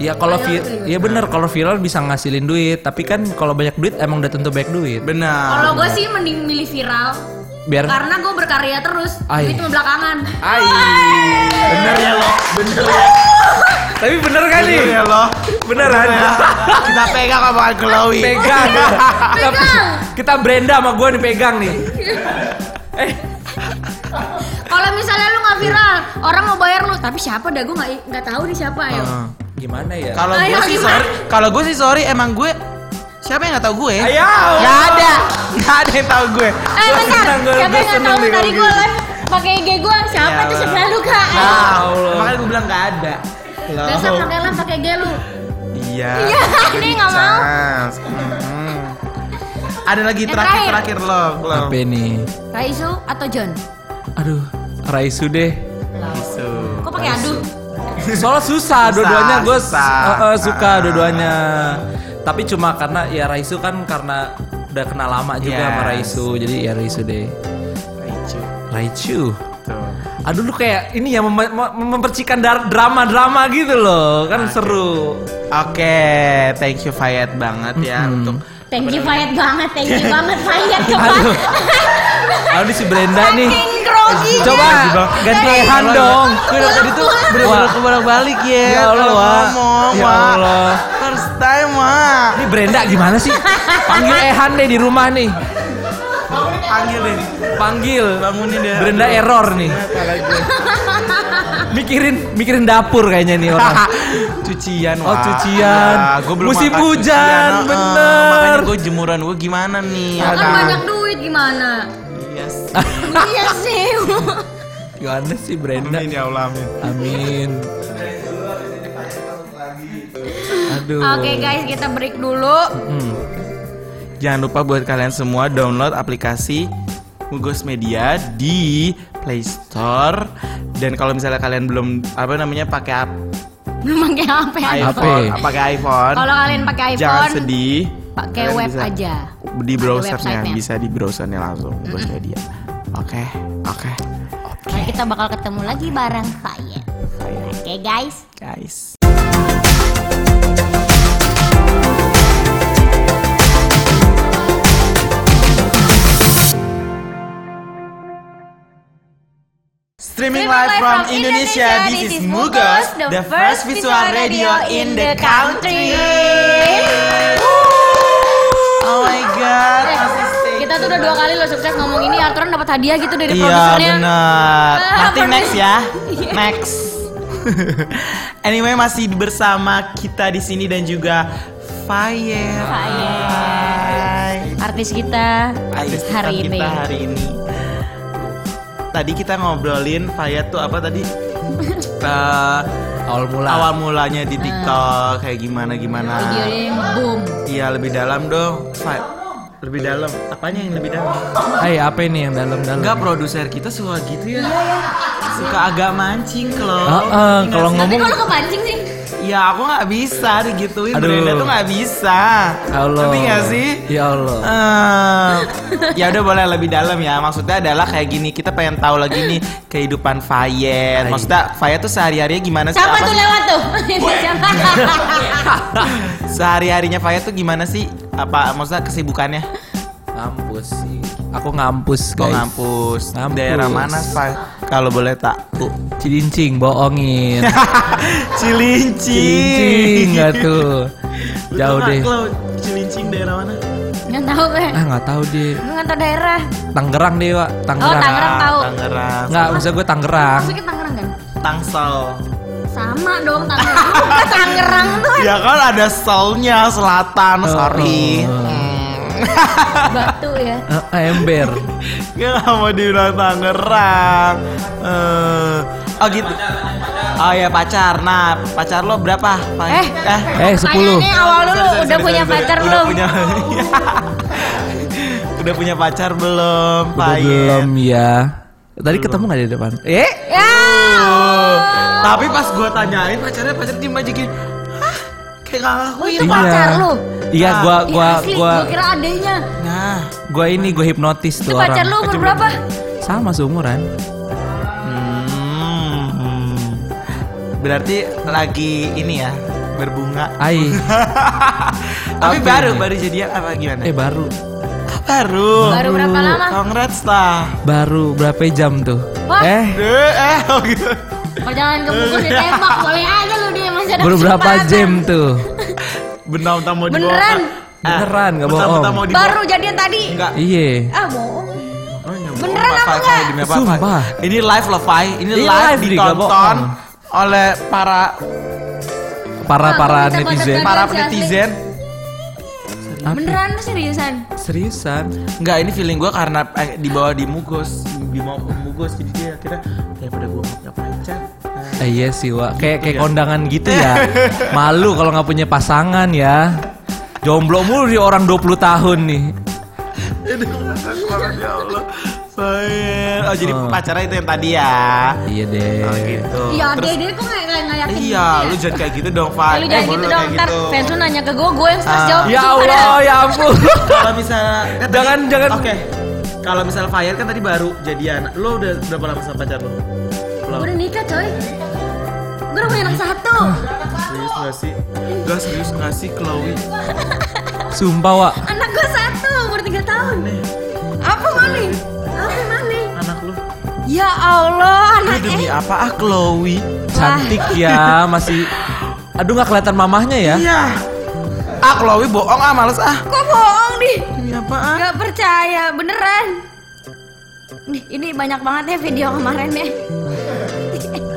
Iya kalau Ayo, vi tuh. Iya bener kalau viral bisa ngasilin duit, tapi kan kalau banyak duit emang udah tentu banyak duit. Benar. Kalau gue sih mending milih viral. Biar Karena gue berkarya terus. Ay. Itu belakangan. Ai. bener ya lo. Bener ya. Tapi bener kan nih? Bener ya lo. Beneran. Kita pegang omongan Chloe. Pegang. kita, kita Brenda sama gue nih pegang nih. <laughs> Eh, Kalau misalnya lu nggak viral, orang mau bayar lu, tapi siapa dah gue nggak nggak tahu nih siapa ya. Heeh. Gimana ya? Kalau gue sih sorry, kalau gue sih sorry emang gue siapa yang nggak tahu gue? Ayo. Nggak ada, nggak ada yang tahu gue. Eh Gua bentar, senang, gua- siapa yang nggak tahu tadi gue kan pakai IG gue siapa Ya tuh Allah. sebelah lu kak? Nah, Allah. makanya gue bilang nggak ada. Loh. Besok pakailah pakai IG lu. Iya. Iya, ini nggak mau. Chance. Ada lagi terakhir terakhir. lo, lo. Apa nih? Raisu atau John? Aduh, Raisu deh. Isu. Kok pakai aduh? Soalnya susah, dua-duanya gue susah. suka Ah. dua-duanya. Tapi cuma karena ya Raisu kan karena udah kenal lama juga Yes. sama Raisu, jadi ya Raisu deh. Raichu. Raichu. Tuh. Aduh lu kayak ini ya mem- mem- mempercikan drama-drama gitu loh, kan seru. Oke, thank you Fayet banget ya untuk Thank you Fayet banget, thank you <laughs> banget Fayet coba. Aduh. Aduh si Brenda nih. Groginya. Coba ganti Ehan dong. Gue dari tadi tuh bener-bener Wah. kebolak balik ya. Ya Allah, Wak. ngomong, Ya Wak. Allah. First time, Mak. Ini Brenda gimana sih? Panggil <laughs> Ehan deh di rumah nih. Panggil deh. Panggil. Bangunin deh. Brenda Aduh. error nih. Mikirin mikirin dapur kayaknya nih orang. <laughs> cucian, Oh, Wak. cucian. Ya, gua belum Musim makan hujan, cucian, heeh. bener. Makanya gue jemuran gue gimana nih? Ya kan banyak duit gimana? Iya sih. Gimana sih Brenda? Amin ya Allah, amin. Amin. Aduh. Oke guys, kita break dulu. Hmm. Jangan lupa buat kalian semua download aplikasi Mugos Media di Play Store dan kalau misalnya kalian belum apa namanya pakai Belum pakai HP aja. iPhone, pakai iPhone, Kalau kalian pakai jangan iPhone, sedih. Pakai web bisa aja. Di browsernya, bisa di browsernya langsung Mugos Media. Oke, oke, Nah, kita bakal ketemu lagi bareng Fayet. Oke guys. guys. Streaming live from Indonesia, this is Mugos, the first visual radio in the country. Eh, asisten. kita tuh udah dua kali lo sukses ngomong ini Arturan dapat hadiah gitu dari Iya produsernya. benar. Ah, Nanti next ya. Iya. Next. <laughs> anyway masih bersama kita di sini dan juga Fire. Fayet. Artis kita Artis hari kita ini. hari ini. Tadi kita ngobrolin Fayet tuh apa tadi? <laughs> Eh, Awal mula. awal mulanya di TikTok kayak gimana gimana. Videonya yang boom. Iya lebih dalam dong. Fayet. Lebih dalam. Apanya yang lebih dalam? Hai, apa ini yang dalam-dalam? Enggak produser kita suka gitu ya. Suka agak mancing kalau. Ah, ah, kalau Tapi ngomong kalau kepancing sih. Ya aku nggak bisa digituin Aduh. Brenda tuh nggak bisa Allah. Ngerti nggak sih? Ya Allah. Eh, ya udah boleh lebih dalam ya Maksudnya adalah kayak gini Kita pengen tahu lagi nih Kehidupan Fayet Maksudnya Fayet tuh sehari-harinya gimana sih? Siapa Apa tuh sih? lewat tuh? <laughs> Siapa? <laughs> Sehari-harinya Fayet tuh gimana sih? Apa maksudnya kesibukannya? Ngampus sih. Aku ngampus, Kok guys. ngampus? Ngampus. Daerah mana Fayet? Kalau boleh tahu Cilincing, bohongin. <laughs> Cilincing Cilincing nggak tuh. Jauh deh. Klau? Cilincing daerah mana? Nggak tahu gue. Ah nggak tahu deh. Gue nggak tahu daerah. Tangerang deh, Pak. Oh Tangerang. Tangerang tahu. Tangerang Nggak, maksud gue Tangerang. Maksudnya Tangerang kan? Tangsel Sama dong Tangerang. Bukan Tangerang tuh Ya kan ada selnya selatan, Oh, sorry. oh. Hmm. batu ya. Eh, ember. Gue gak mau dibilang Tangerang. Eh, oh gitu. Oh ya pacar. Nah, pacar lo berapa? Pa- Eh, Eh, 10. Pertanyaannya awal sorry, udah sorry, punya sorry, pacar belum? Udah punya. <laughs> Udah punya pacar belum, Udah belum ya. Tadi ketemu nggak di depan? Eh? Ya. Tapi pas gue tanyain pacarnya pacar diem aja gini. Hah? Kayak gak ngakuin. Itu pacar lu? Iya, gua Ih, gua asli, gua gua kira adanya. Nah. gua ini gua hipnotis Itu tuh pacar orang. lu umur berapa? Sama seumuran. Hmm. Berarti lagi ini ya berbunga. Ai. <laughs> Tapi Apa baru ini? baru jadian apa gimana? Eh baru. baru. Baru berapa lama? Congrats lah. Baru berapa jam tuh? Wah. Eh, Eh, eh, oh gitu. Kalau jangan kebukun ditembak, boleh aja lu dia masih ada baru berapa jam tuh? Bentar-bentar mau dibawa. Beneran? ke- Beneran, nggak bentar-bentar bohong. mau dibawa. Baru jadian tadi. Enggak. Iya. Ah, bohong. Oh, Beneran apa enggak? Sumpah. Ini live loh, Fai. Ini live, Di, ditonton bohong. oleh para Para Ah, para netizen. para netizen. Apa? Beneran lu seriusan? Seriusan? Enggak, ini feeling gue karena eh, dibawa di Mugos, dibawa ke Mugos jadi dia akhirnya daripada gue punya pacar. Eh, iya sih, Wak. Kayak kayak kondangan gitu ya. <laughs> Malu kalau nggak punya pasangan ya. Jomblo mulu di orang 20 tahun nih. ya Allah. Fai. Oh, jadi Oh. pacarnya itu yang tadi ya. Iya deh. Oh gitu. Iya, Terus- dia dia kok nggak nggak nggak yakin Iya, gitu lu ya? jangan kayak gitu dong, Eh, Fai. lu jangan Eh, gitu dong, kayak ntar gitu. fans lu nanya ke gue, gue yang stres Ah. jawab Ya Allah, dah. ya ampun. <laughs> Kalau misalnya kan tadi- Jangan- jangan. Oke. Kalau misal Fire kan tadi baru jadian. Lu udah berapa lama sama pacar lu? Gue udah nikah coy Gue udah punya anak satu Serius gak sih? Gak serius gak sih Chloe? Sumpah, Wak. Anak gue satu umur 3 tahun. Apa mana? Ya Allah, anak demi eh. apa ah Chloe? Cantik ya, masih Aduh nggak kelihatan mamahnya ya. Iya. Ah Chloe bohong ah males ah. Kok bohong nih? Demi apa ah? Gak percaya, beneran. Nih, ini banyak banget ya video kemarin ya.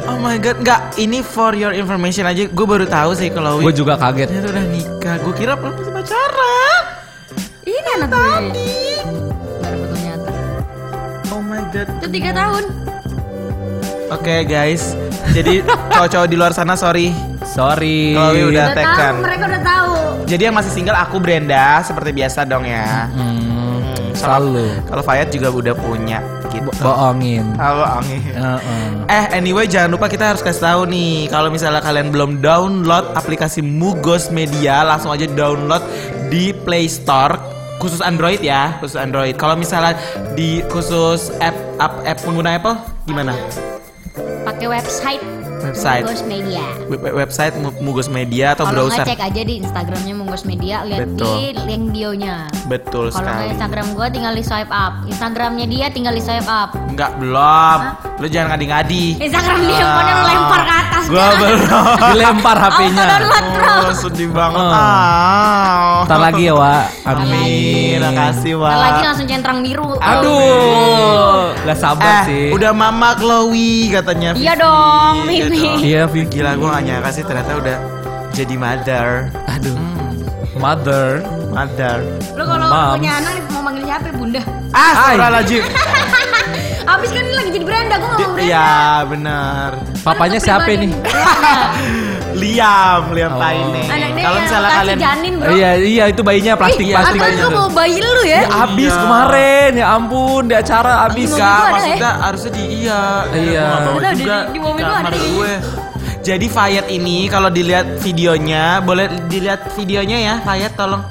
Oh my god, nggak. Ini for your information aja. Gue baru tahu sih Chloe. Gue juga kaget. Ternyata udah nikah. Gue kira belum pacaran. Ini anak gue. Baru Itu 3 tahun. Oke guys. Jadi <laughs> cowok-cowok di luar sana sorry. Sorry. Chloe udah Udah tahu, tekan. mereka udah tahu. Jadi yang masih single aku Brenda seperti biasa dong ya. Hmm, selalu Kalau Fayat juga udah punya gitu. bohongin. Halo Angin. Heeh. Eh anyway jangan lupa kita harus kasih tahu nih kalau misalnya kalian belum download aplikasi Mugos Media langsung aja download di Play Store khusus Android ya khusus Android. Kalau misalnya di khusus app app, pengguna Apple gimana? Pakai website. Website. Munggos Media. Web- website Mu- Mugos Media atau Kalau browser? nggak cek aja di Instagramnya Munggos Media, lihat Betul. di link bionya. Betul Kalau nggak sekali. Instagram gue tinggal di swipe up. Instagramnya dia tinggal di swipe up. Enggak belum. Lu jangan ngadi-ngadi. Instagram dia handphonenya lu lempar ke atas. Gua jangan. belum. <laughs> Dilempar HP-nya. Oh, sedih banget. Oh. Ah. Ntar lagi ya, Wak. Amin. Amin. Makasih, Wak. Ntar lagi langsung centang biru. Aduh, gak sabar eh, sih. udah mama Chloe katanya. Iya Vivi. dong, Iya dong. Iya, Vivi. Gila gue gak nyangka sih ternyata udah jadi mother. Aduh. Mother. Mother. Lu kalau punya anak mau manggil siapa? Bunda. Ah, astagfirullahaladzim. <laughs> Abis kan ini lagi jadi Brenda, gue ngomong Brenda. Iya, benar. Papanya siapa ini? <laughs> Liam, Liam Oh. Paine. Kalau misalnya kalian janin bro. Iya, iya itu bayinya plastik Iya, plastik. Atau tuh. mau bayi lu ya? Ya abis Iya. kemarin, ya ampun di acara abis. Ada maksudnya harusnya di iya. Iya. Nggak bawa Ada di- juga di mobil kamar ada. gue. Jadi Fayat ini kalau dilihat videonya, boleh dilihat videonya ya, Fayat tolong.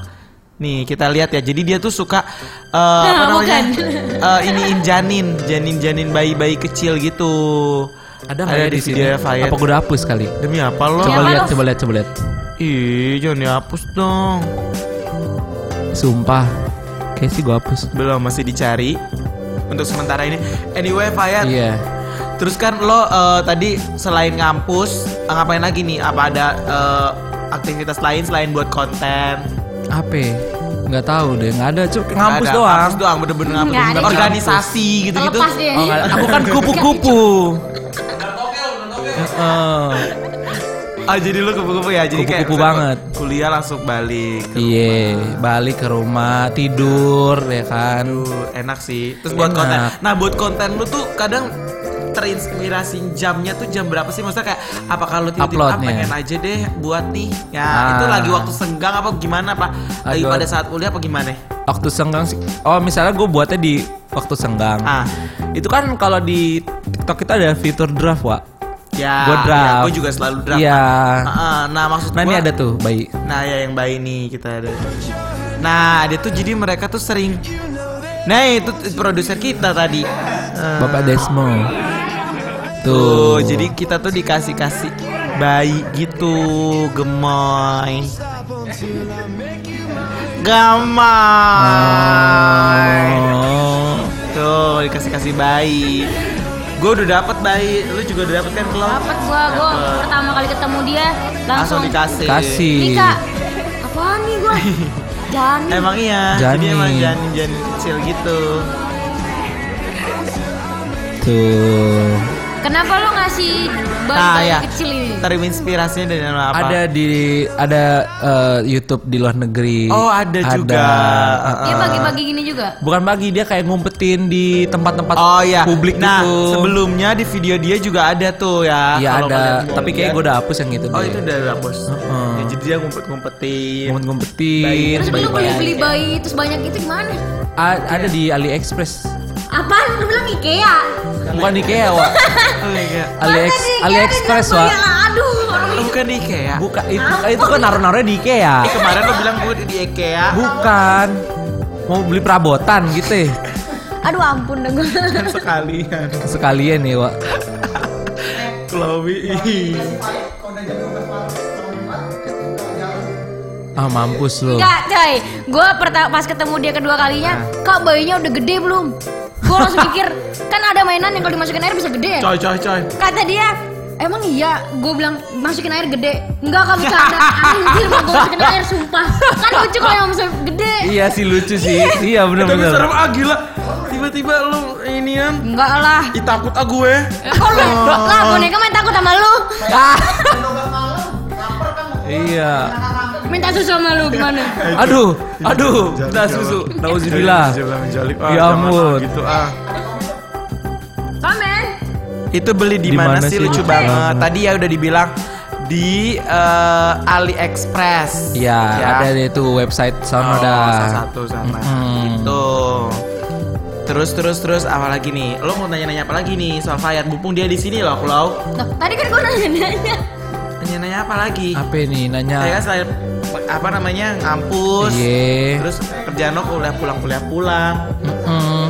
Nih kita lihat ya. Jadi dia tuh suka eh, <laughs> apa Nah, namanya? bukan. <laughs> Eh, iniin janin, janin-janin bayi-bayi kecil gitu. Ada nggak ya di di video. Apa gue udah hapus kali? Demi apa lo? Coba lihat, coba lihat, coba lihat. Ih, jangan dihapus dong. Sumpah, kayak sih gue hapus. Belum masih dicari untuk sementara ini. Anyway, Fayat. Iya. Terus kan lo eh, tadi selain ngampus ngapain lagi nih? Apa ada eh, aktivitas lain selain buat konten? Apa? Nggak tahu deh, nggak ada. Cuma Nggak ngampus ada, doang. Ngampus doang, bener-bener ngampus. Nggak ada. Organisasi gitu-gitu. Oh, ada. Aku kan kupu-kupu. Heeh. Ah jadi lu kupu-kupu ya? Jadi kayak Kupu-kupu misalnya banget. Kuliah langsung balik. ke Iya, balik ke rumah, tidur, ya kan. Aduh, enak sih. Terus buat Enak. konten. Nah, buat konten lu tuh kadang terinspirasi jamnya tuh jam berapa sih? Maksudnya kayak apakah lu tiba-tiba ah, pengen aja deh buat nih. Ya, Ah. itu lagi waktu senggang apa gimana, Pak? Lagi pada saat kuliah apa gimana? Waktu senggang sih. Oh, misalnya gue buatnya di waktu senggang. Ah. Itu kan kalau di TikTok kita ada fitur draft, Wak. Ya, draft. gue juga selalu draft. Iya. Ah, ah, nah, maksud Nah, ini gua- ada tuh bayi. Nah, ya yang bayi nih kita ada. Nah, dia tuh jadi mereka tuh sering Nah, itu produser kita tadi. Eh, Bapak Desmo. Tuh, Tuh. jadi kita tuh dikasih-kasih bayi gitu, gemoy. Gemoy. Oh. Tuh, dikasih-kasih bayi. Gue udah dapet bayi, lu juga udah dapet kan Klo? Dapet gua, gua Dapet. pertama kali ketemu dia Langsung langsung. dikasih. Kasih. Nih kak, apaan nih gua? <laughs> Janin. Emang iya, jadi Janin. emang janin-janin kecil gitu. Tuh. Kenapa lu ngasih bayi Nah, ya. kecil ini? Terinspirasinya dari apa? Ada di ada eh, YouTube di luar negeri. Oh, ada juga. Dia bagi-bagi gini juga. Bukan bagi dia kayak ngumpetin di tempat-tempat Oh ya, publik nah, gitu. sebelumnya di video dia juga ada tuh ya. Iya kalau ada, tapi kayak gue udah hapus yang gitu Oh deh. itu udah hapus. Heeh. Ya, jadi dia ngumpet-ngumpetin. ngumpet-ngumpetin. Terus bayi-bayi. beli-beli bayi terus banyak itu gimana? A- ada di AliExpress. Apaan? Lu bilang Ikea? Bukan Ikea, Wak. Oh AliExpress, bayi? Aduh, orang Oh, bukan di IKEA. Bukan itu itu kan naruh-naruhnya di Ikea. Eh, kemarin lo bilang gue di IKEA. Bukan. Mau beli perabotan gitu ya. Aduh ampun gue. Kan sekalian. Sekalian nih, Wak. Chloe. Ah mampus lu. Enggak, coy. Gue pas ketemu dia kedua kalinya, kak bayinya udah gede belum? Gue langsung mikir, kan ada mainan yang kalau dimasukin air bisa gede ya? Coy coy coy. Kata dia, emang iya? Gue bilang masukin air gede. Enggak kamu bercanda. <laughs> Anjir, mau gue masukin air sumpah. Kan lucu kalau yang masuk gede. Iya sih lucu sih. iya Tapi bener-bener. serem ah gila. Tiba-tiba lu inian. Enggak lah. Ih takut ah gue. Ya, kok lu? Lah boneka main takut sama lu. Ah. <laughs> Iya. Minta susu sama lu gimana? <laughs> Aduh, aduh, udah susu. Nauzubillah. Ya ampun. Gitu ah. Komen. Itu beli di mana sih sih? lucu Lucu banget. Tadi ya udah dibilang di eh, AliExpress. Iya, ada deh tuh website Oh, sana dah. salah satu sana. Mm-mm. Gitu. Terus terus terus apa lagi nih? Lo mau nanya-nanya apa lagi nih soal Fayat? Mumpung dia di sini loh, Klau. Loh, tadi kan gue nanya-nanya. Nanya-nanya apa lagi? Apa nih nanya? Saya kan selain apa namanya ngampus, Iya. terus kerjaan lo kuliah pulang kuliah pulang. Mm-mm.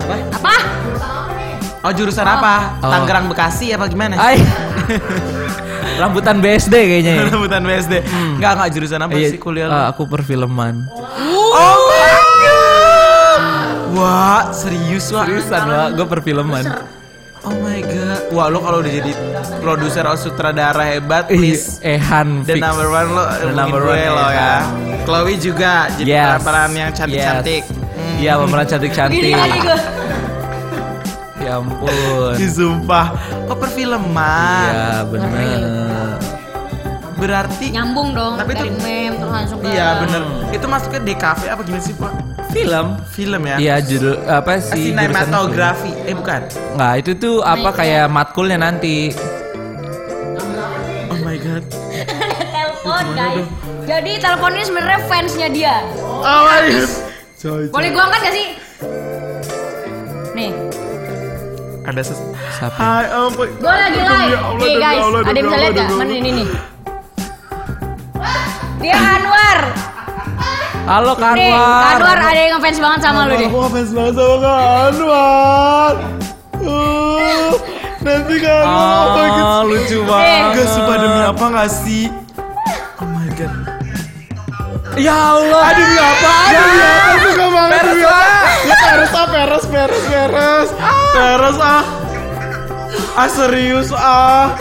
Apa? Apa? Oh jurusan apa? Oh. Tangerang Bekasi apa gimana? <laughs> Ay. Rambutan BSD kayaknya ya. Rambutan BSD. Enggak enggak jurusan apa Iya, sih kuliah lo? ah, aku perfilman. Oh my god. Wah, serius wah. Seriusan lah, gue perfilman. Oh my god. Wah, lo kalau udah jadi produser atau sutradara hebat, please. Ih, Ehan The fix. number one lo, The number one, lo ya. Chloe juga jadi Yes. peran-peran yang cantik-cantik. Yes. Hmm. Iya, pemeran cantik-cantik. Gini lagi gue. Ya ampun. Ih, Sumpah. Oh, perfilman. Iya, bener. Berarti Nyambung dong Tapi dari itu- meme terus langsung ke Iya, bener. Itu masuknya DKV apa gimana sih, Pak? Film. Film ya? Iya, judul apa sih? Sinematografi. Eh, bukan. film? Nggak, itu tuh apa kayak matkulnya nanti. Oh my god. telepon guys. Jadi telepon ini sebenarnya fansnya dia. Oh my god. Coy, Boleh gua angkat gak sih? Nih, Ada ses Siapa? Hai, oh my gua lagi live. Nih guys, Allah, ada yang bisa lihat gak? Mana ini nih? Dia Anwar. Halo Nih, Kanwar. Anwar ada yang ngefans banget sama lu deh. Aku ngefans banget sama Kak Anwar. Uh, <laughs> nanti Kak Anwar, oh my god. Ah, lucu banget. Gak sumpah demi apa gak sih? Oh my god. Ya Allah. Aduh demi apa? Demi apa? Suka banget demi apa? Ya peres ah, peres, peres, peres. Peres ah. Ah serius ah.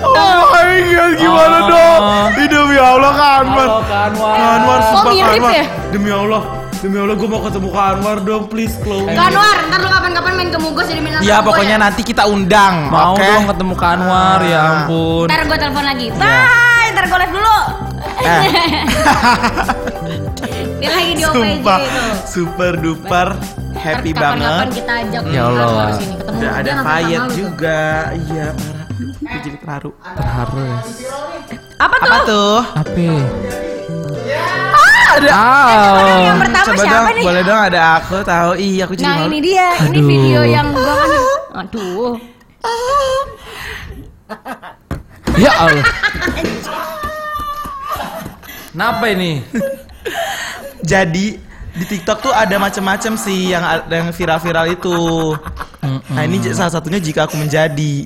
Oh my god, gimana Ah. dong? Demi Allah Kak Anwar. Halo Kanwar. Kak Anwar, Kok sumpah Kak mirip Anwar. ya? Demi Allah, demi Allah gue mau ketemu Kak Anwar dong, please Chloe. Kak Anwar, ntar lu kapan-kapan main ke Mugos jadi minta Ya pokoknya nanti kita undang, Mau oke? dong ketemu Kanwar, ya Ah. ampun. Ntar gua telepon lagi. Bye, ntar gua live dulu. Eh. <laughs> Dia lagi di OPJ Sumpah, itu. super duper happy Ntar kapan-kapan banget. kita ajak Ya Allah. Anwar sini ketemu ada Fayet juga, iya parah. Gue jadi terharu. Harus. Apa tuh? Apa tuh? Apa? Ada. Ah. Yang pertama Coba siapa dong, nih? boleh dong ada aku tahu. Iya, aku jadi Nah malu. ini dia, ini Aduh. video yang gua kan Aduh <laughs> Ya Allah. Kenapa ini? Jadi di TikTok tuh ada macam-macam sih yang yang viral-viral itu. Nah ini salah satunya jika aku menjadi.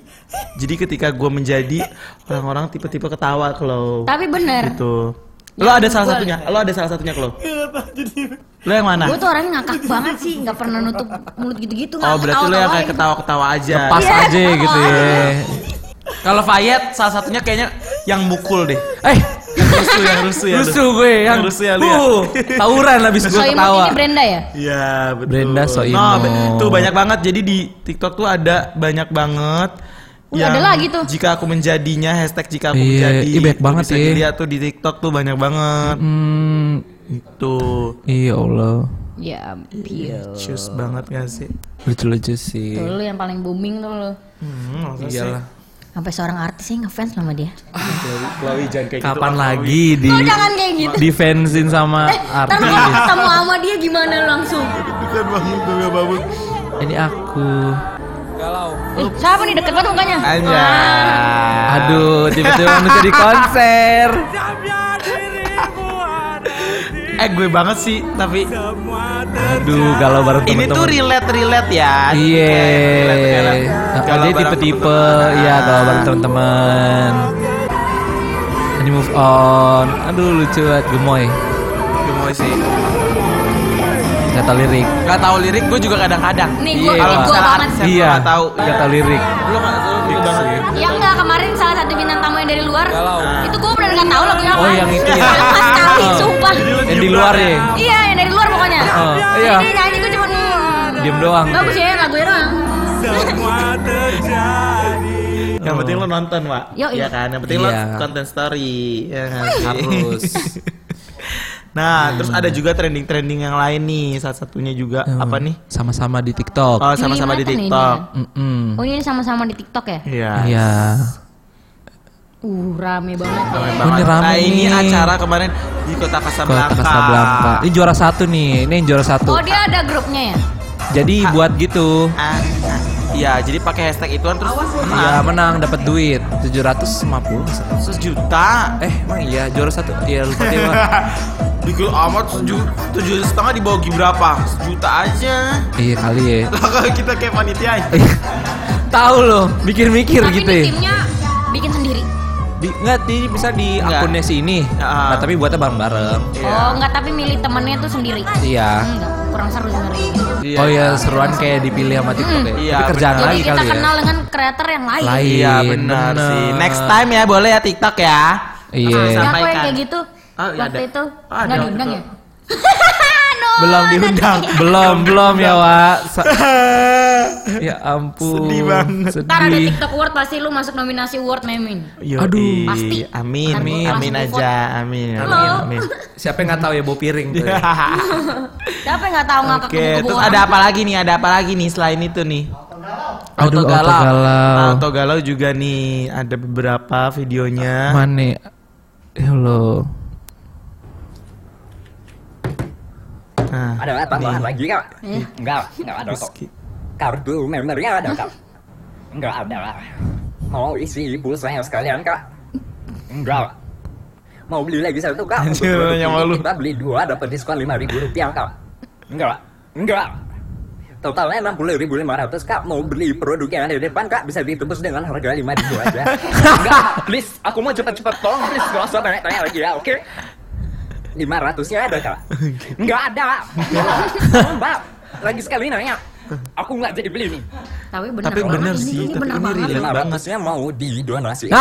Jadi ketika gue menjadi orang-orang tipe-tipe ketawa kalau Tapi bener gitu. Lo ada salah satunya? Lo ada salah satunya kalau? Lo yang mana? Gue tuh orangnya ngakak banget sih Gak pernah nutup mulut gitu-gitu Oh nggak berarti lo yang kayak ketawa-ketawa aja. Pas Iya, aja gitu ya. Kalau Fayet salah satunya kayaknya yang mukul deh. Eh, rusuh, yang rusuh ya. lucu gue yang, Yang rusuh ya lu ya. Uh, tawuran habis gue ketawa. ini Brenda ya? Iya betul. Brenda Soimah. Nah, be- tuh banyak banget. Jadi di TikTok tuh ada banyak banget. Wih, ada lagi tuh. Jika aku menjadinya hashtag jika aku Iya, menjadi. banyak Tuh banget bisa ya. dilihat tuh di TikTok tuh banyak banget. Hmm, Itu iya Allah. Ya cus banget gak sih? Lucu-lucu sih. Tuh lu yang paling booming tuh lu Hmm, masa sih? Sampai seorang artis yang ngefans sama dia Chloe jangan kayak gitu. Kapan lagi di Lu jangan kayak gitu di fansin sama Ntar lu artis? ketemu sama dia gimana langsung Bukan banget tuh gak bangun. Ini aku. Eh, siapa nih deket banget mukanya? Aja. Aduh, tiba-tiba mau jadi konser. Eh gue banget sih tapi Aduh, galau bareng ini tuh temen-temen. relate relate ya. Iya. Nah, Galau dia tipe-tipe, temen-temen. iya kalau bareng teman-teman. Ini move on. Aduh lucu banget gemoy. Gemoy sih. Gak tau lirik. Gak tahu lirik gue juga kadang-kadang. Nih Iya, gue Kalau misalnya banget. artis yang Iya. gak tahu. Gak tau lirik. Lu gak tahu lirik banget. Ya enggak kemarin salah satu bintang tamu yang dari luar. Itu gue benar nggak tahu lagunya apa. Oh, yang itu ya? Yang sekali, Oh. sumpah. Yang di luar ya. Iya, yang dari luar pokoknya. Oh, iya. dia nyanyi gue cuma hmm. Diem doang. Bagus ya lagunya doang. Yang penting lo nonton, Wak. Yoi. Iya kan? Yang penting lo Iya. konten story. Ya kan? Harus. Nah, terus ada juga trending-trending yang lain nih. Salah satunya juga apa nih? Sama-sama di TikTok. Oh, sama-sama di Gimana nih TikTok. Mm-mm. Oh ini sama-sama di TikTok ya? Iya. Iya. Uh rame banget ya. Rame banget. ini rame nah, ini nih. acara kemarin di Kota Casablanca. Kota Casablanca. Ini juara satu nih. Ini yang juara satu. Oh dia ada grupnya ya? Jadi buat gitu. Ah, ah. Iya, jadi pakai hashtag ituan terus Iya menang. menang dapat duit 750 misalnya. sejuta. Eh emang iya juara satu Iya lupa Wak. Dikit amat tujuh tujuh setengah dibagi berapa? Sejuta aja. Iya kali ya <laughs> Lah kalau kita kayak panitia. Tahu loh mikir-mikir Tapi gitu ini ya timnya bikin sendiri. Di, Nggak di, bisa di Nggak. akunnya si ini Ya. Nah, Tapi buatnya bareng-bareng Oh enggak tapi milih temennya tuh sendiri. Iya Enggak, kurang seru sebenarnya. Oh iya seruan kayak dipilih sama TikTok ya Iya, Tapi kerjaan Jadi lagi kita kali ya kenal dengan kreator yang lain. Lain. Iya benar bener. sih. Next time ya boleh ya TikTok ya. Iya Siapa yang kayak gitu? Oh, iya Waktu ada. itu Oh, ada. enggak diundang ya? <laughs> no, Belum diundang. Belum belum ya Wak <laughs> Sa- Ya ampun Sedih banget. Ntar ada Sedih TikTok Award pasti lu masuk nominasi award memin. Aduh. Pasti. Amin, amin, amin aja, amin, amin, Halo. amin. Siapa yang nggak tahu ya bau piring tuh ya? <laughs> Siapa yang nggak tahu ngakak Oke, kubu-kubu terus ada apa lagi nih? Ada apa lagi nih selain itu nih? Aduh, Auto Galau. Auto Galau juga nih ada beberapa videonya. Mana Ya Allah Nah, Ada tambahan nih. lagi kak? Eh. Enggak, enggak ada kok. Kartu membernya ada kak? Enggak ada lah. Mau isi pulsanya sekalian kak? Enggak. Mau beli lagi satu kak? <laughs> Anjir, yang malu. Kita beli dua dapat diskon lima ribu rupiah kak? Enggak, enggak. Totalnya enam puluh ribu lima ratus kak. Mau beli produk yang ada di depan kak bisa ditebus dengan harga lima ribu aja. <laughs> enggak, please. Aku mau cepat-cepat tolong please. Gak usah tanya-tanya lagi ya, oke? Lima ratusnya ada kak? Enggak ada. Mbak, lagi sekali nanya. Aku nggak jadi beli nih. Tapi bener, Tapi ini, sih, ini tapi bener ini relate Lima banget. ratusnya mau didonasi. <laughs>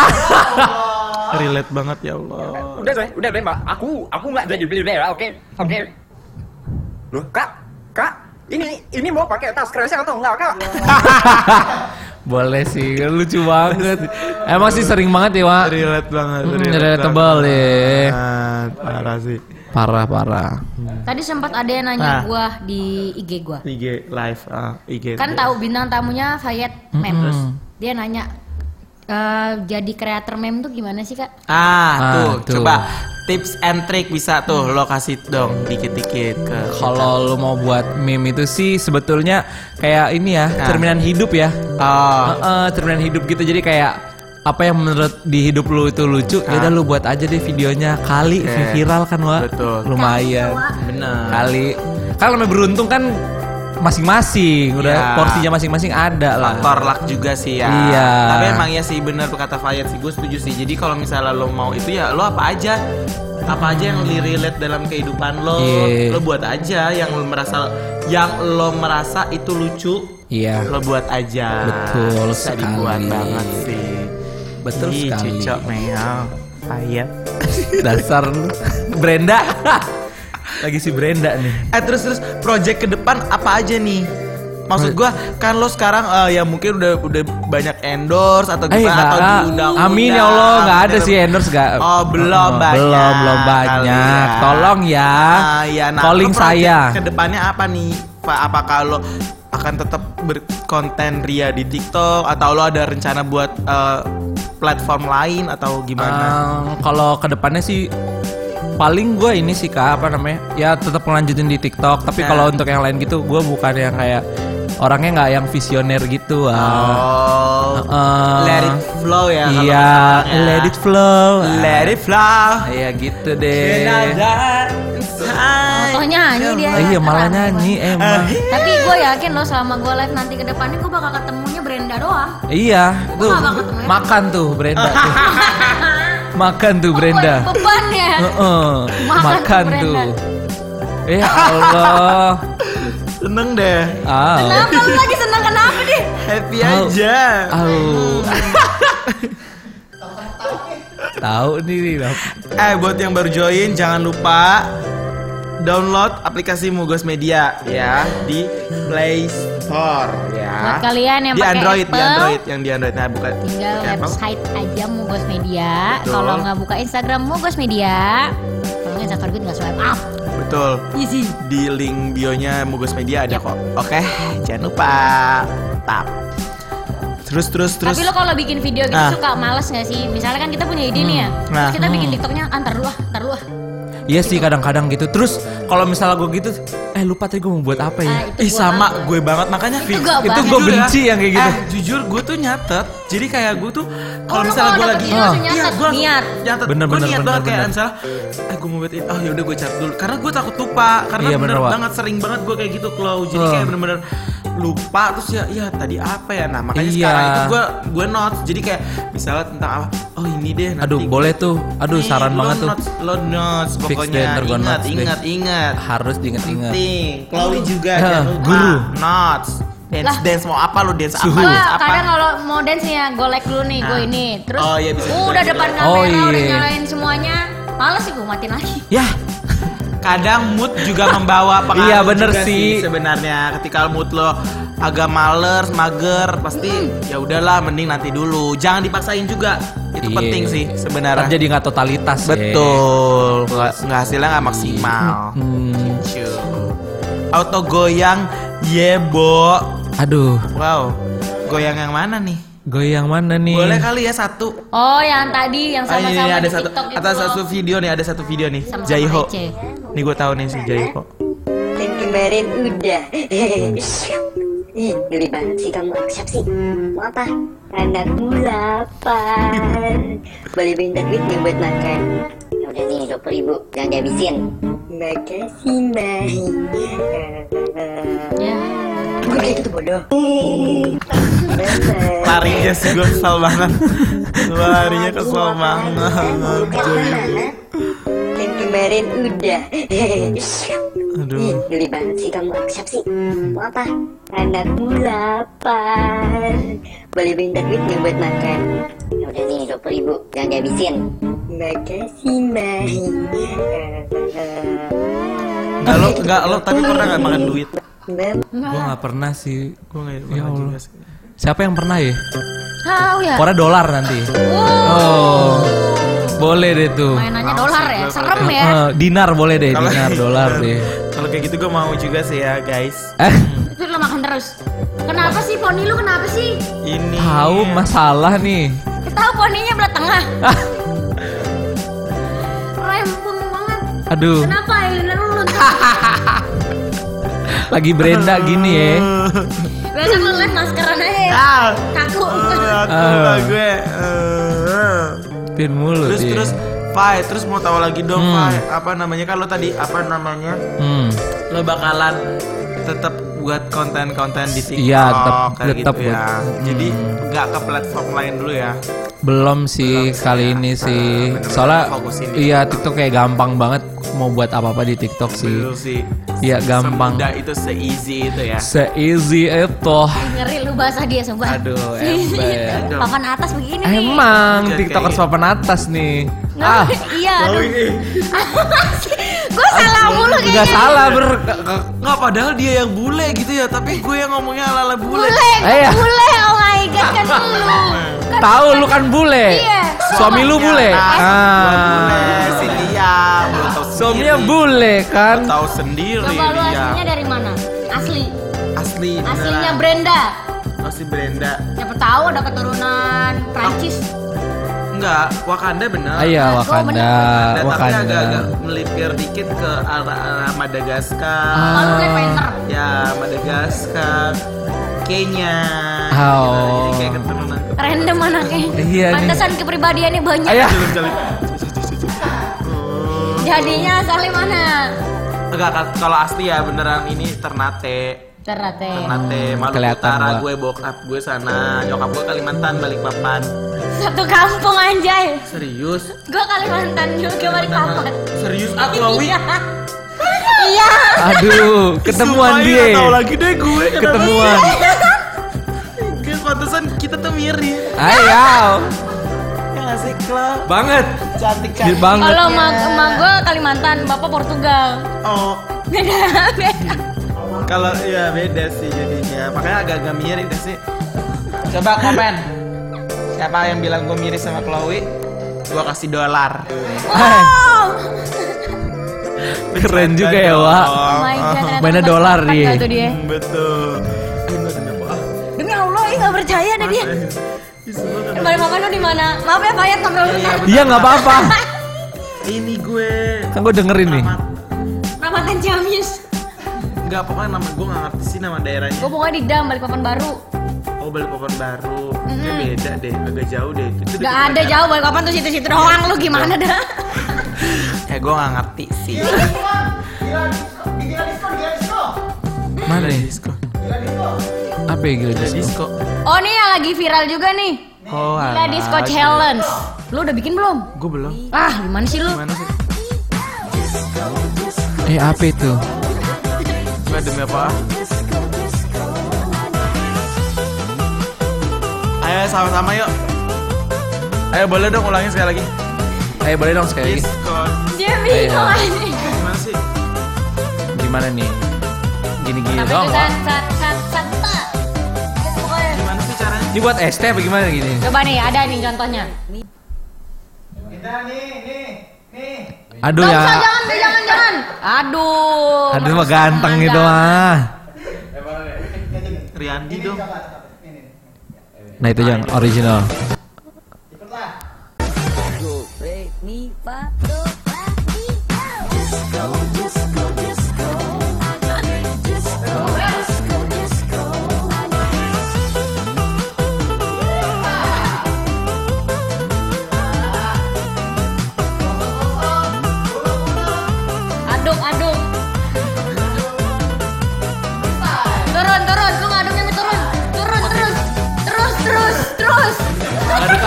Relate banget ya Allah. Udah deh, udah deh mbak. Aku aku nggak jadi beli deh, oke? Oke. Loh kak, kak, ini ini mau pakai tas kresek atau enggak kak? <laughs> Boleh sih, lucu banget. Emang sih sering banget ya, Wak. Relate banget. Hmm, relate relatable banget. ya. Parah sih. Parah, parah. Tadi sempat ada yang nanya Nah. gua di IG gua. IG live, ah, IG. Kan tahu bintang tamunya Fayet Mem. Mm-mm. Dia nanya "Eh, jadi kreator mem tuh gimana sih kak? Ah, Ah, tuh, tuh. coba tips and trick bisa tuh lo kasih dong dikit-dikit ke Kalau lu mau buat meme itu sih sebetulnya kayak ini ya, Nah. cerminan hidup ya. Oh, Heeh, cerminan hidup gitu. Jadi kayak apa yang menurut di hidup lu itu lucu, ya udah lu buat aja deh videonya kali Oke. viral kan, Wak. Betul. Lumayan. Kali. Kan namanya beruntung kan masing-masing, udah Iya. porsinya masing-masing ada lah. faktor luck juga sih ya. Iya. Tapi emang ya sih bener kata Fayet sih, gue setuju sih. Jadi kalau misalnya lo mau itu ya lo apa aja, apa aja yang li relate dalam kehidupan lo, Iya. lo buat aja yang lo merasa, yang lo merasa itu lucu, Iya. lo buat aja. Betul Bisa dibuat sekali. banget sih. Betul Ih, sekali. Cocok Mel, Fayet. <laughs> Dasar. Brenda. <laughs> Lagi si Brenda nih. Eh terus terus project ke depan apa aja nih? Maksud gua kan lo sekarang eh, ya mungkin udah udah banyak endorse atau Eh, gimana atau nggak. diundang Amin ya Allah, nggak ada sih endorse nggak. Oh belum banyak. Belum belum banyak. ya. Tolong ya. Ah, ya, nah, Calling saya. Ke depannya apa nih? Pak apakah lo akan tetap berkonten ria di TikTok atau lo ada rencana buat eh, platform lain atau gimana? Eh, kalau ke depannya sih paling gue ini sih kak apa namanya ya tetap ngelanjutin di TikTok tapi Nah. kalau untuk yang lain gitu gue bukan yang kayak orangnya nggak yang visioner gitu ah. Oh, Heeh. let it flow ya. kalau iya ya. let it flow Let it flow. Iya gitu deh Oh nyanyi dia. Ah, iya malah nyanyi emang Tapi gue yakin loh selama gue live nanti ke depannya gue bakal ketemunya Brenda doang. iya tuh nggak bakal ketemu ya. makan tuh Brenda tuh <laughs> Makan tuh Brenda. Oh, beban ya. Heeh, Makan makan tuh. Brenda. Eh Allah. Seneng deh. Ah. Kenapa lu lagi senang kenapa deh? Happy Au. aja. Au. <laughs> Tahu nih. Bang. Eh buat yang baru join jangan lupa download aplikasi Mugos Media ya di Play Store ya. Buat kalian yang di pakai Android, di Apple, Android yang di Android nah bukan Tinggal pakai Apple. website aja Mugos Media. Kalau nggak buka Instagram Mugos Media, kalau nggak Instagram nggak swipe up. Betul. Easy. Di link bionya Mugos Media ada Yap. kok. Oke, jangan lupa tap. Terus terus terus. Tapi lo kalau bikin video gitu Ah. suka males nggak sih? Misalnya kan kita punya ide nih ya, terus Nah. kita bikin TikToknya antar dulu ah, antar dulu ah. Iya sih kadang-kadang gitu. Terus kalau misalnya gue gitu, eh lupa tadi gue mau buat apa ya? Ah, itu Ih sama banget. gue banget makanya Itu itu gue Jujur benci yang kayak gitu. Eh, jujur gue tuh nyatet. Jadi kayak gue tuh kalau lu misalnya kalau gue lagi langsung iya, nyatet, gue niat. nyatet. Bener, gue bener, niat bener, banget kayak bener. misalnya eh gue mau buat ini. Oh ya udah gue catat dulu. Karena gue takut lupa. Karena Iya, bener, bener, banget sering banget gue kayak gitu Klau. Jadi Oh. kayak bener-bener lupa terus ya ya tadi apa ya nah makanya Iya. sekarang itu gue gue notes jadi kayak misalnya tentang apa oh ini deh nanti Aduh gua- boleh tuh. Aduh Nih, saran lo banget tuh. notes, lo notes pokoknya ingat notes deh. ingat ingat Harus diinget-inget. penting Chloe juga Ah, jangan lupa guru. notes dance Lah. dance mau apa lu dance Suhu. apa Gua dance apa kadang kalau mau dance nih ya, gue like dulu nih, gue Nah. ini. Terus Oh, iya, bisa udah gitu. depan kamera, Oh, udah iya. nyalain semuanya. Males sih gue matiin lagi. Ya, kadang mood juga membawa <laughs> pengaruh Iya, bener juga sih. sebenarnya. Ketika mood lo agak males mager pasti ya udahlah mending nanti dulu. Jangan dipaksain juga. Itu Iya. penting sih Ntar sebenarnya. Jadi nggak totalitas. ya. betul. Nggak hasilnya nggak maksimal. Hmm. Auto goyang. Yebo Aduh, wow. Goyang yang mana nih goyang mana nih? boleh kali ya satu. Oh, yang tadi yang Ah, ini, sama-sama ini ada di satu. TikTok itu ada loh. satu video nih ada satu video nih. Jaiho. Nih gue tahu nih si Jaiho. Dan kemarin udah. Ih, geli banget sih kamu. Siapa sih? Mau apa? Anakmu lapar Boleh minta duit nih buat makan? Ya Udah nih, 20 ribu, jangan dihabisin. Makasih, Mai Ya. Gue kayak gitu bodoh. Larinya sih gue kesel banget. Larinya kesel banget kemarin udah. Aduh. Ih, geli banget sih kamu siapa sih? Mau apa? Anakmu lapar Boleh minta duit nih buat makan? Ya Udah nih, 20 ribu, jangan dihabisin. Makasih, Mai Nggak lo, nggak lo tapi pernah nggak makan duit? Gue nggak pernah sih. Gue nggak Ya pernah juga sih. Siapa yang pernah ya? Tahu ya. Pokoknya dolar nanti. Wow. Oh, boleh deh tuh. Mainannya dolar ya, serem ya. Eh, dinar boleh deh, Kalau- dinar <laughs> dolar deh. Kalau kayak gitu gue mau juga sih ya guys. Eh, Itu lo makan terus. Kenapa sih poni lu kenapa sih? Ini. tahu masalah nih. Tahu poninya belah tengah. Ah, Rempong banget. aduh, Kenapa Elina lu luntur? <laughs> lagi Brenda gini ya. Besok lu liat maskeran aja ya. Ah, Kaku. aku Ah. gue. Pin mulu Terus dia. terus Fai, terus mau tahu lagi dong Hmm. Fai, apa namanya kalau tadi apa namanya? Hmm. Lo bakalan tetap buat konten-konten di TikTok Iya, tetap- kayak tetap gitu ya. buat- Jadi Hmm. nggak ke platform lain dulu ya. Belum sih Belum kali ya. ini Nah, sih. bener-bener Soalnya fokusin di iya TikTok. Kayak gampang banget mau buat apa-apa di TikTok sih. Dulu sih. Iya, gampang. Semudah itu se-easy itu ya. Se-easy itu. Ngeri lu bahasa dia sumpah. Aduh, <laughs> ember. Papan atas begini nih. Emang TikTokers kayak papan atas nih. Nggak, Ah, iya. Aduh. <laughs> Gue salah mulu nggak kayaknya. salah ber. Nggak padahal dia yang bule gitu ya, tapi gue yang ngomongnya ala-ala bule. Bule, Eh, ya. bule, oh my god kan lu. <laughs> Kan Tahu lu kan bule. Iya. Suami lu bule. Nah, gua bule, Ah. si dia, Suaminya bule kan. Tahu sendiri Coba lu aslinya dari mana? Asli. Asli, Aslinya. Brenda. Asli Brenda. Siapa tahu ada keturunan Prancis. Enggak, Wakanda bener. Ah, iya Oh, Wakanda. Nah, tapi Wakanda. agak-agak melipir dikit ke arah-arah Madagaskar. Ah. Ya, Madagaskar. Kenya. Oh. Gitu. Jadi kayak keturunan. Random anaknya. Iya. Pantesan kepribadiannya banyak. Ayah. Jalan-jalan. <laughs> Jadinya asalnya mana? Enggak, ka- kalau asli ya beneran ini Ternate. Ternate. Ternate, Maluku Kelihatan Utara, gue bokap gue sana, nyokap gue Kalimantan, Balikpapan. Satu kampung anjay. Serius? Gue Kalimantan juga balik papan. Serius ah Chloe? Iya. Iya. Aduh, <laughs> ketemuan dia. nggak tahu lagi deh gue kenapa Ketemuan. <laughs> Guys, pantesan kita tuh mirip. Ayo. Ya sih, Chloe? Banget. Cantik banget. Kalau emak emak gue Kalimantan, bapak Portugal. Oh, Beda beda. kalau ya beda sih jadinya. Makanya agak-agak mirip deh sih. Coba komen. Siapa yang bilang gue mirip sama Chloe? Gua kasih dolar. Wow. <laughs> Keren juga ya, Wak. Oh my god. ternyata Mainnya dolar dia. dia. Betul. Ini Demi Allah, ih gak percaya deh dia. Balik papan lu di mana? Maaf ya Fayat sampai lu Iya nggak apa-apa. <laughs> Ini gue. Kan gue dengerin nih. Ramatan Ciamis. Enggak pokoknya nama gue nggak ngerti sih nama daerahnya. Gue pokoknya di Dam, balik papan baru. Oh balik papan baru. Kayak beda deh, agak jauh deh. Itu Gak ada jauh balik papan tuh situ-situ doang lu gimana dah? Ya gue nggak ngerti sih. Mana nih? Disco. Apa ya gila disco? Disco. Oh nih yang lagi viral juga nih. Oh, Gila Disco Challenge. Lu udah bikin belum? Gue belum. Ah, gimana sih lu? Gimana sih? Eh apa itu? Gue demi apa? Ayo sama-sama yuk. Ayo boleh dong ulangin sekali lagi. Eh boleh dong sekali lagi. Dia bingung Ayo. aja. Gimana sih? Gimana nih? Gini-gini doang ta. Gitu pokoknya. Gimana sih caranya? Ini buat ST apa gimana gini? Coba nih, ada nih contohnya. Aduh Gak ya. usah, jangan, deh, jangan, jangan. Aduh. Aduh mah ganteng gitu mah. Riandi dong. Nah itu yang original.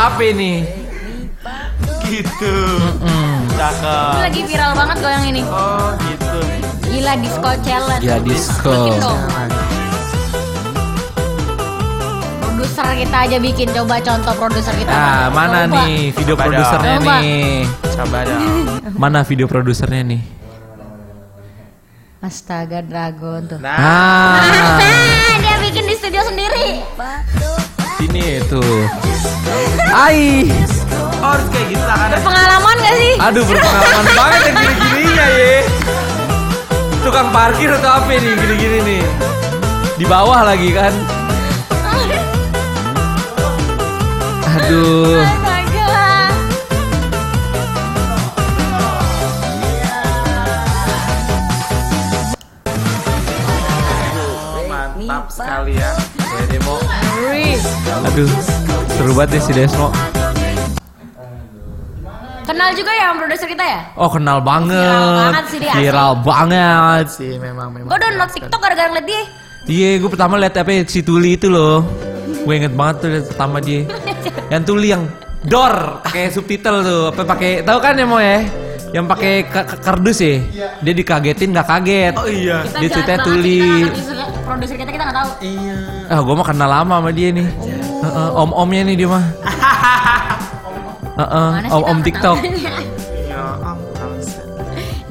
Kafe nih. Gitu. Hmm. Ini Cakep. lagi viral banget gue yang ini. Oh gitu. Gila disco challenge. Gila disco. Bikin dong. Produser kita aja bikin coba contoh produser kita. Nah mana Coba. nih video Coba produsernya. Coba. nih? Coba dong. <laughs> Mana video produsernya nih? Astaga Dragon tuh. Nah, Ah, <laughs> dia bikin di studio sendiri. Sini tuh. Ai, oh, harus kayak gitu lah kan. Pengalaman gak sih? aduh berpengalaman <laughs> banget yang gini-gininya ya. Tukang parkir atau apa nih gini-gini nih? Di bawah lagi kan? Aduh. Mantap sekali ya. Kayak demo. Aduh, seru banget nih si Desmo. Kenal juga ya sama produser kita ya? Oh kenal banget. Viral banget sih dia, asli. Viral banget. Sih memang memang. Gue download TikTok gara-gara ngeliat dia. Iya, gue pertama lihat apa ya, si Tuli itu loh. Gue inget banget tuh liat pertama dia. <laughs> yang Tuli yang door pakai subtitle tuh. Apa pakai tahu kan ya mau ya? Yang pakai ka- ka- kardus ya. Dia dikagetin nggak kaget. Oh iya. Kita Dia ceritanya banget, Tuli. Produser- kita kita nggak tahu. Iya. Ah, gue mah kenal lama sama dia nih. Heeh, om-omnya nih dia mah. <laughs> Sih om-om TikTok. <laughs> Ya ampun.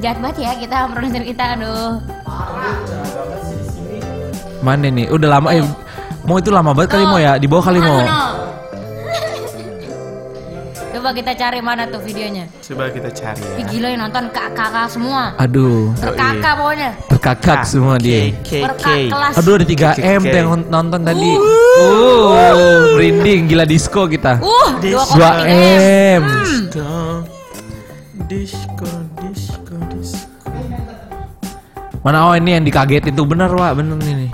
Jahat banget ya kita produser kita aduh. Mana nih? Udah lama eh mau itu lama banget kali mau ya? Di bawah kali mau. Coba kita cari mana tuh videonya. Coba kita cari Ih ya. gila yang nonton kakak semua. Aduh, Terkakak pokoknya. terkakak semua dia. Kelas. Aduh ada 3M tuh yang nonton tadi. Uh, merinding gila disco kita. Uh, 2,3 M. 2M. Disco. Disco, disco, disco. Mana oh ini yang dikagetin tuh bener Wak, bener ini nih.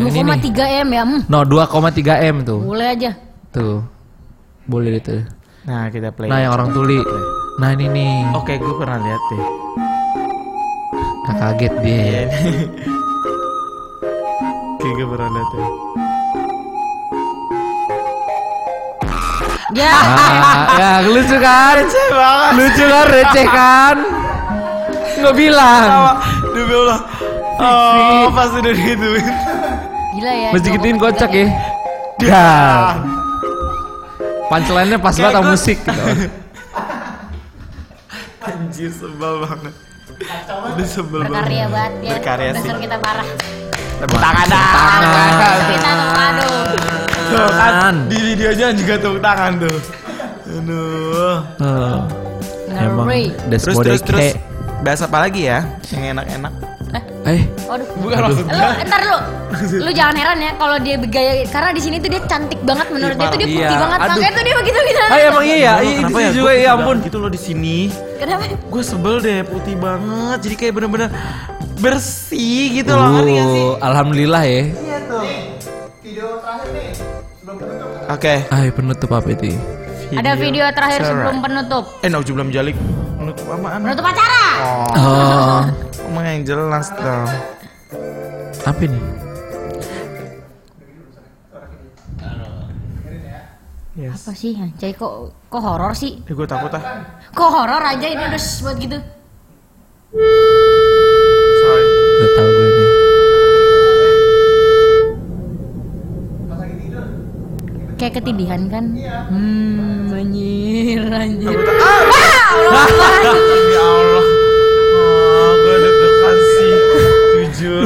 2,3 M ya. Hmm, No 2,3M tuh. boleh aja. Tuh. Boleh itu. Nah kita play. Nah yang orang tuli. Nah ini nih. Oke, gue pernah lihat deh. Nggak kaget dia. Iya. Oke, gue pernah lihat deh. Ya. Ah, ya lucu kan? Receh banget. Lucu kan receh kan? Nggak bilang. Demi Allah. Oh, pas udah digituin. Gila ya. Gua kocak ya. Dan. Punchline-nya pas banget sama musik gitu. <laughs> Anjir sebel banget. Udah sebel Berkarya banget ya. Berkarya sih. Dasar kita parah. Tepuk tangan dah. Tangan. Kita tuh aduh. Tuh kan Tangan. di videonya juga tepuk tangan tuh. Aduh. Emang. Terus terus terus. kayak- Bahas apa lagi ya? Yang enak-enak. Eh, Waduh. Bukan maksud Lu ntar lu. Lu jangan heran ya kalau dia bergaya karena di sini tuh dia cantik banget menurut dia tuh dia putih Iya, banget. aduh. Makanya tuh dia begitu gitu. ah emang iya ya, Iya, itu ya? juga Gua ya ampun. Gitu loh di sini. Kenapa? Gue sebel deh putih banget. Jadi kayak bener-bener bersih gitu loh. Ngerti gak sih? Uh, alhamdulillah ya. Oke. Ay, penutup apa itu? Ada video terakhir Sarah. sebelum penutup. Eh, nauju belum jalik. Menutup apaan? Penutup acara. Oh, <laughs> Ngomong yang jelas dong. apa nih? Yes. Apa sih? Jadi kok kok horor sih? Eh, gue takut ah. Kok horor aja ini udah buat gitu. Sorry. Udah tahu gue nih. Kayak ketidihan kan? Hmm, anjir, anjir. Ya Allah.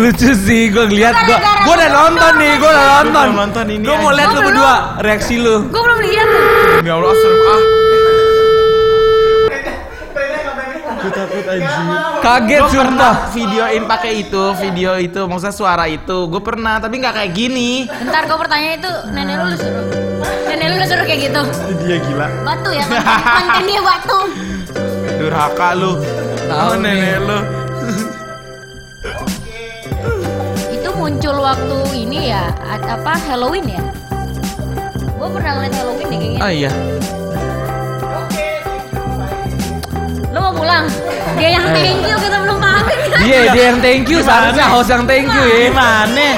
Lucu sih, gue ngeliat gue. Gara-gara Gue udah nonton nih, gue udah nonton. Gua nonton ini, Gue mau lihat lu berdua reaksi lu. Gue belum lihat tuh. Demi Allah, serem ah. Gue takut anjing. Kaget sumpah. videoin pakai itu, video itu, maksudnya suara itu. Gue pernah, tapi nggak kayak gini. Bentar gue bertanya itu nenek lu suruh. Nenek lu suruh kayak gitu. Dia gila. Batu ya kan? Konten dia batu. Durhaka lu. Tahu Oh, nenek lu. Muncul waktu ini ya, apa Halloween ya? Gue pernah ngeliat Halloween deh kayaknya. Ah iya. Lu mau pulang? Dia yang thank you kita belum pamit kan? Dia <laughs> dia yang thank you, seharusnya host yang thank you ya. Gimana?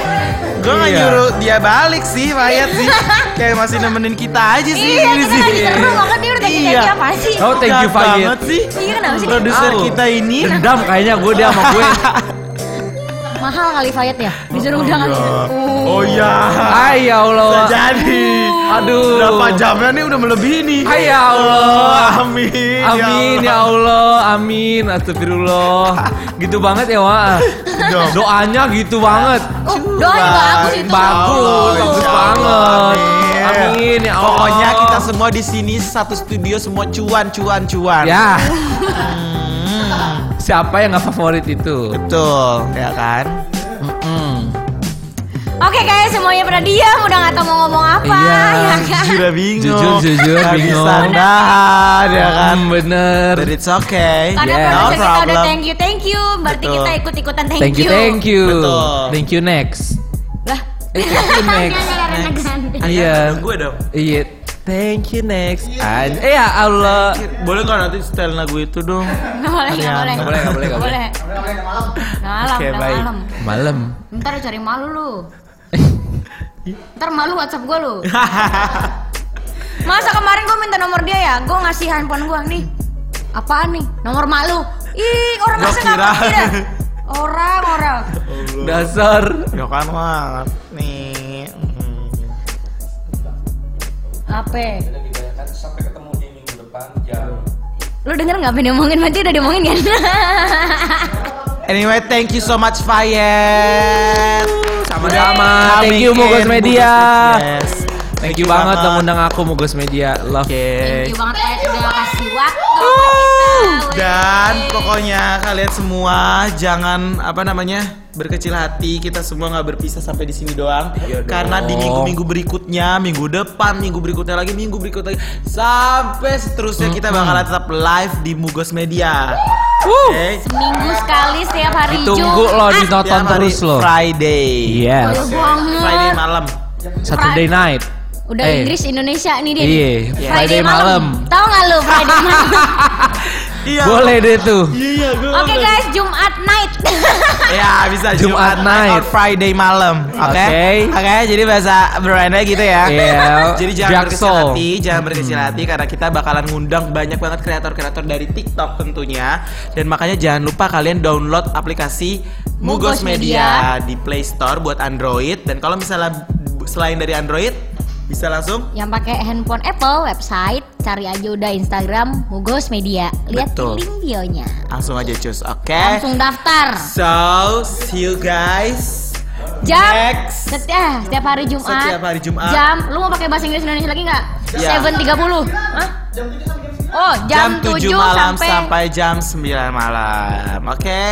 Gue nggak Iya. nyuruh dia balik sih, Fayat sih. Kayak masih nemenin kita aja sih. Iya, ini kita sih. lagi seru banget dia udah thank you Iya. apa sih? Oh, thank you Fayet. banget sih. Iya kenapa sih? Produser Tahu. kita ini. Dendam kayaknya gue dia sama gue. <laughs> Mahal kali Fayet ya? Disuruh udah kali. Oh iya. Ay ya Allah. Jadi. Aduh. Berapa jamnya nih udah melebihi nih. Ay ya Allah. Amin. Amin ya Allah, amin, astagfirullah. gitu banget ya, Wak. Dong. Doanya gitu banget. Oh, doanya bagus itu. Bagus, Allah, bagus banget. Amin. Amin ya Allah. Pokoknya kita semua di sini satu studio semua cuan cuan cuan. Ya. Siapa yang nggak favorit itu? Betul, ya kan? Mm-mm. Oke guys, semuanya pada diam, udah nggak tahu mau ngomong apa, Iya, ya kan? Jujur udah bingung. Jujur, jujur, bingung. bisa nahan, ya kan? Hmm, bener. But it's okay. Karena Yeah. No kita udah problem. thank you, thank you, berarti Betul. kita ikut-ikutan thank, Thank you, thank you. Betul. Thank you next. Lah, Eh, thank you next. Iya. Gue dong. Iya. Thank you next. An eh ya Allah. Boleh nggak nanti setel lagu itu dong? <laughs> Nggak boleh, nggak boleh. Nggak boleh, nggak boleh, nggak boleh. Nggak malam, Oke, baik. malam. Malam. Ntar cari malu lu. <laughs> Ntar malu WhatsApp gue lu. <laughs> Masa kemarin gue minta nomor dia ya? Gue ngasih handphone gue nih. Apaan nih? Nomor malu. Ih, orang masa nggak. Orang, orang. Dasar. Ya kan banget nih. Apa? Lu denger nggak apa yang diomongin? Berarti udah diomongin kan? <laughs> Anyway, thank you so much Fayet. Sama-sama. Thank you Mugos Media. Yes. Thank you banget udah ngundang aku Mugos Media. Love. Oke. Thank you banget Fayet udah kasih waktu. Dan pokoknya kalian semua jangan apa namanya berkecil hati. Kita semua nggak berpisah sampai di sini doang. Karena di dong. minggu-minggu berikutnya, minggu depan, minggu berikutnya lagi, minggu berikutnya lagi, sampai seterusnya kita bakalan tetap live di Mugos Media. Oke. Seminggu sekali setiap hari Ditunggu lo ditonton hari terus lo. Friday. Yes. Friday malam. Saturday night. Udah Eh. Inggris Indonesia nih dia. Iya, nih. Friday malam. Tahu nggak lu Friday <laughs> malam? Iya. Boleh deh tuh. Iya, gue. Oke guys, Jumat night. <laughs> Ya bisa Jumat Jumat, night. or Friday malam, oke? Oke. Oke, jadi bahasa Branda gitu ya. Iya. <laughs> Jadi jangan berkecil Jaksel. hati, jangan berkecil hati karena kita bakalan ngundang banyak banget kreator-kreator dari TikTok tentunya. Dan makanya jangan lupa kalian download aplikasi Mugos Mugos Media di Play Store buat Android dan kalau misalnya selain dari Android bisa langsung Yang pakai handphone Apple website cari aja udah Instagram Mugos Media. Lihat Betul. link bionya. langsung aja cus, oke? Langsung daftar. So, see you guys. Jam Next. setiap, setiap hari Jumat. Setiap hari Jumat. Jam, lu mau pakai bahasa Inggris Indonesia lagi nggak? Ya. 7.30. Hah? Oh, jam, 7, malam sampai, sampai jam 9 malam. Oke.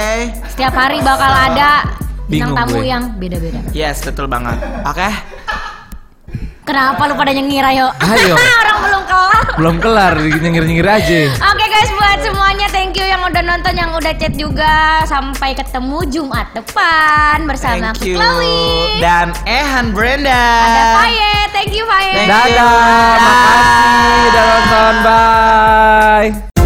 setiap hari bakal ada bintang Bingung tamu gue. yang beda-beda. Yes, betul banget. Oke. Kenapa lu pada nyengir ayo? Ayo. <laughs> Orang belum kelar. Belum kelar, nyengir-nyengir aja. Oke guys buat semuanya thank you yang udah nonton yang udah chat juga sampai ketemu Jumat depan bersama Thank you. Chloe Dan Ehan Brenda. ada Faye thank you Faye you. Dadah, makasih udah nonton, bye.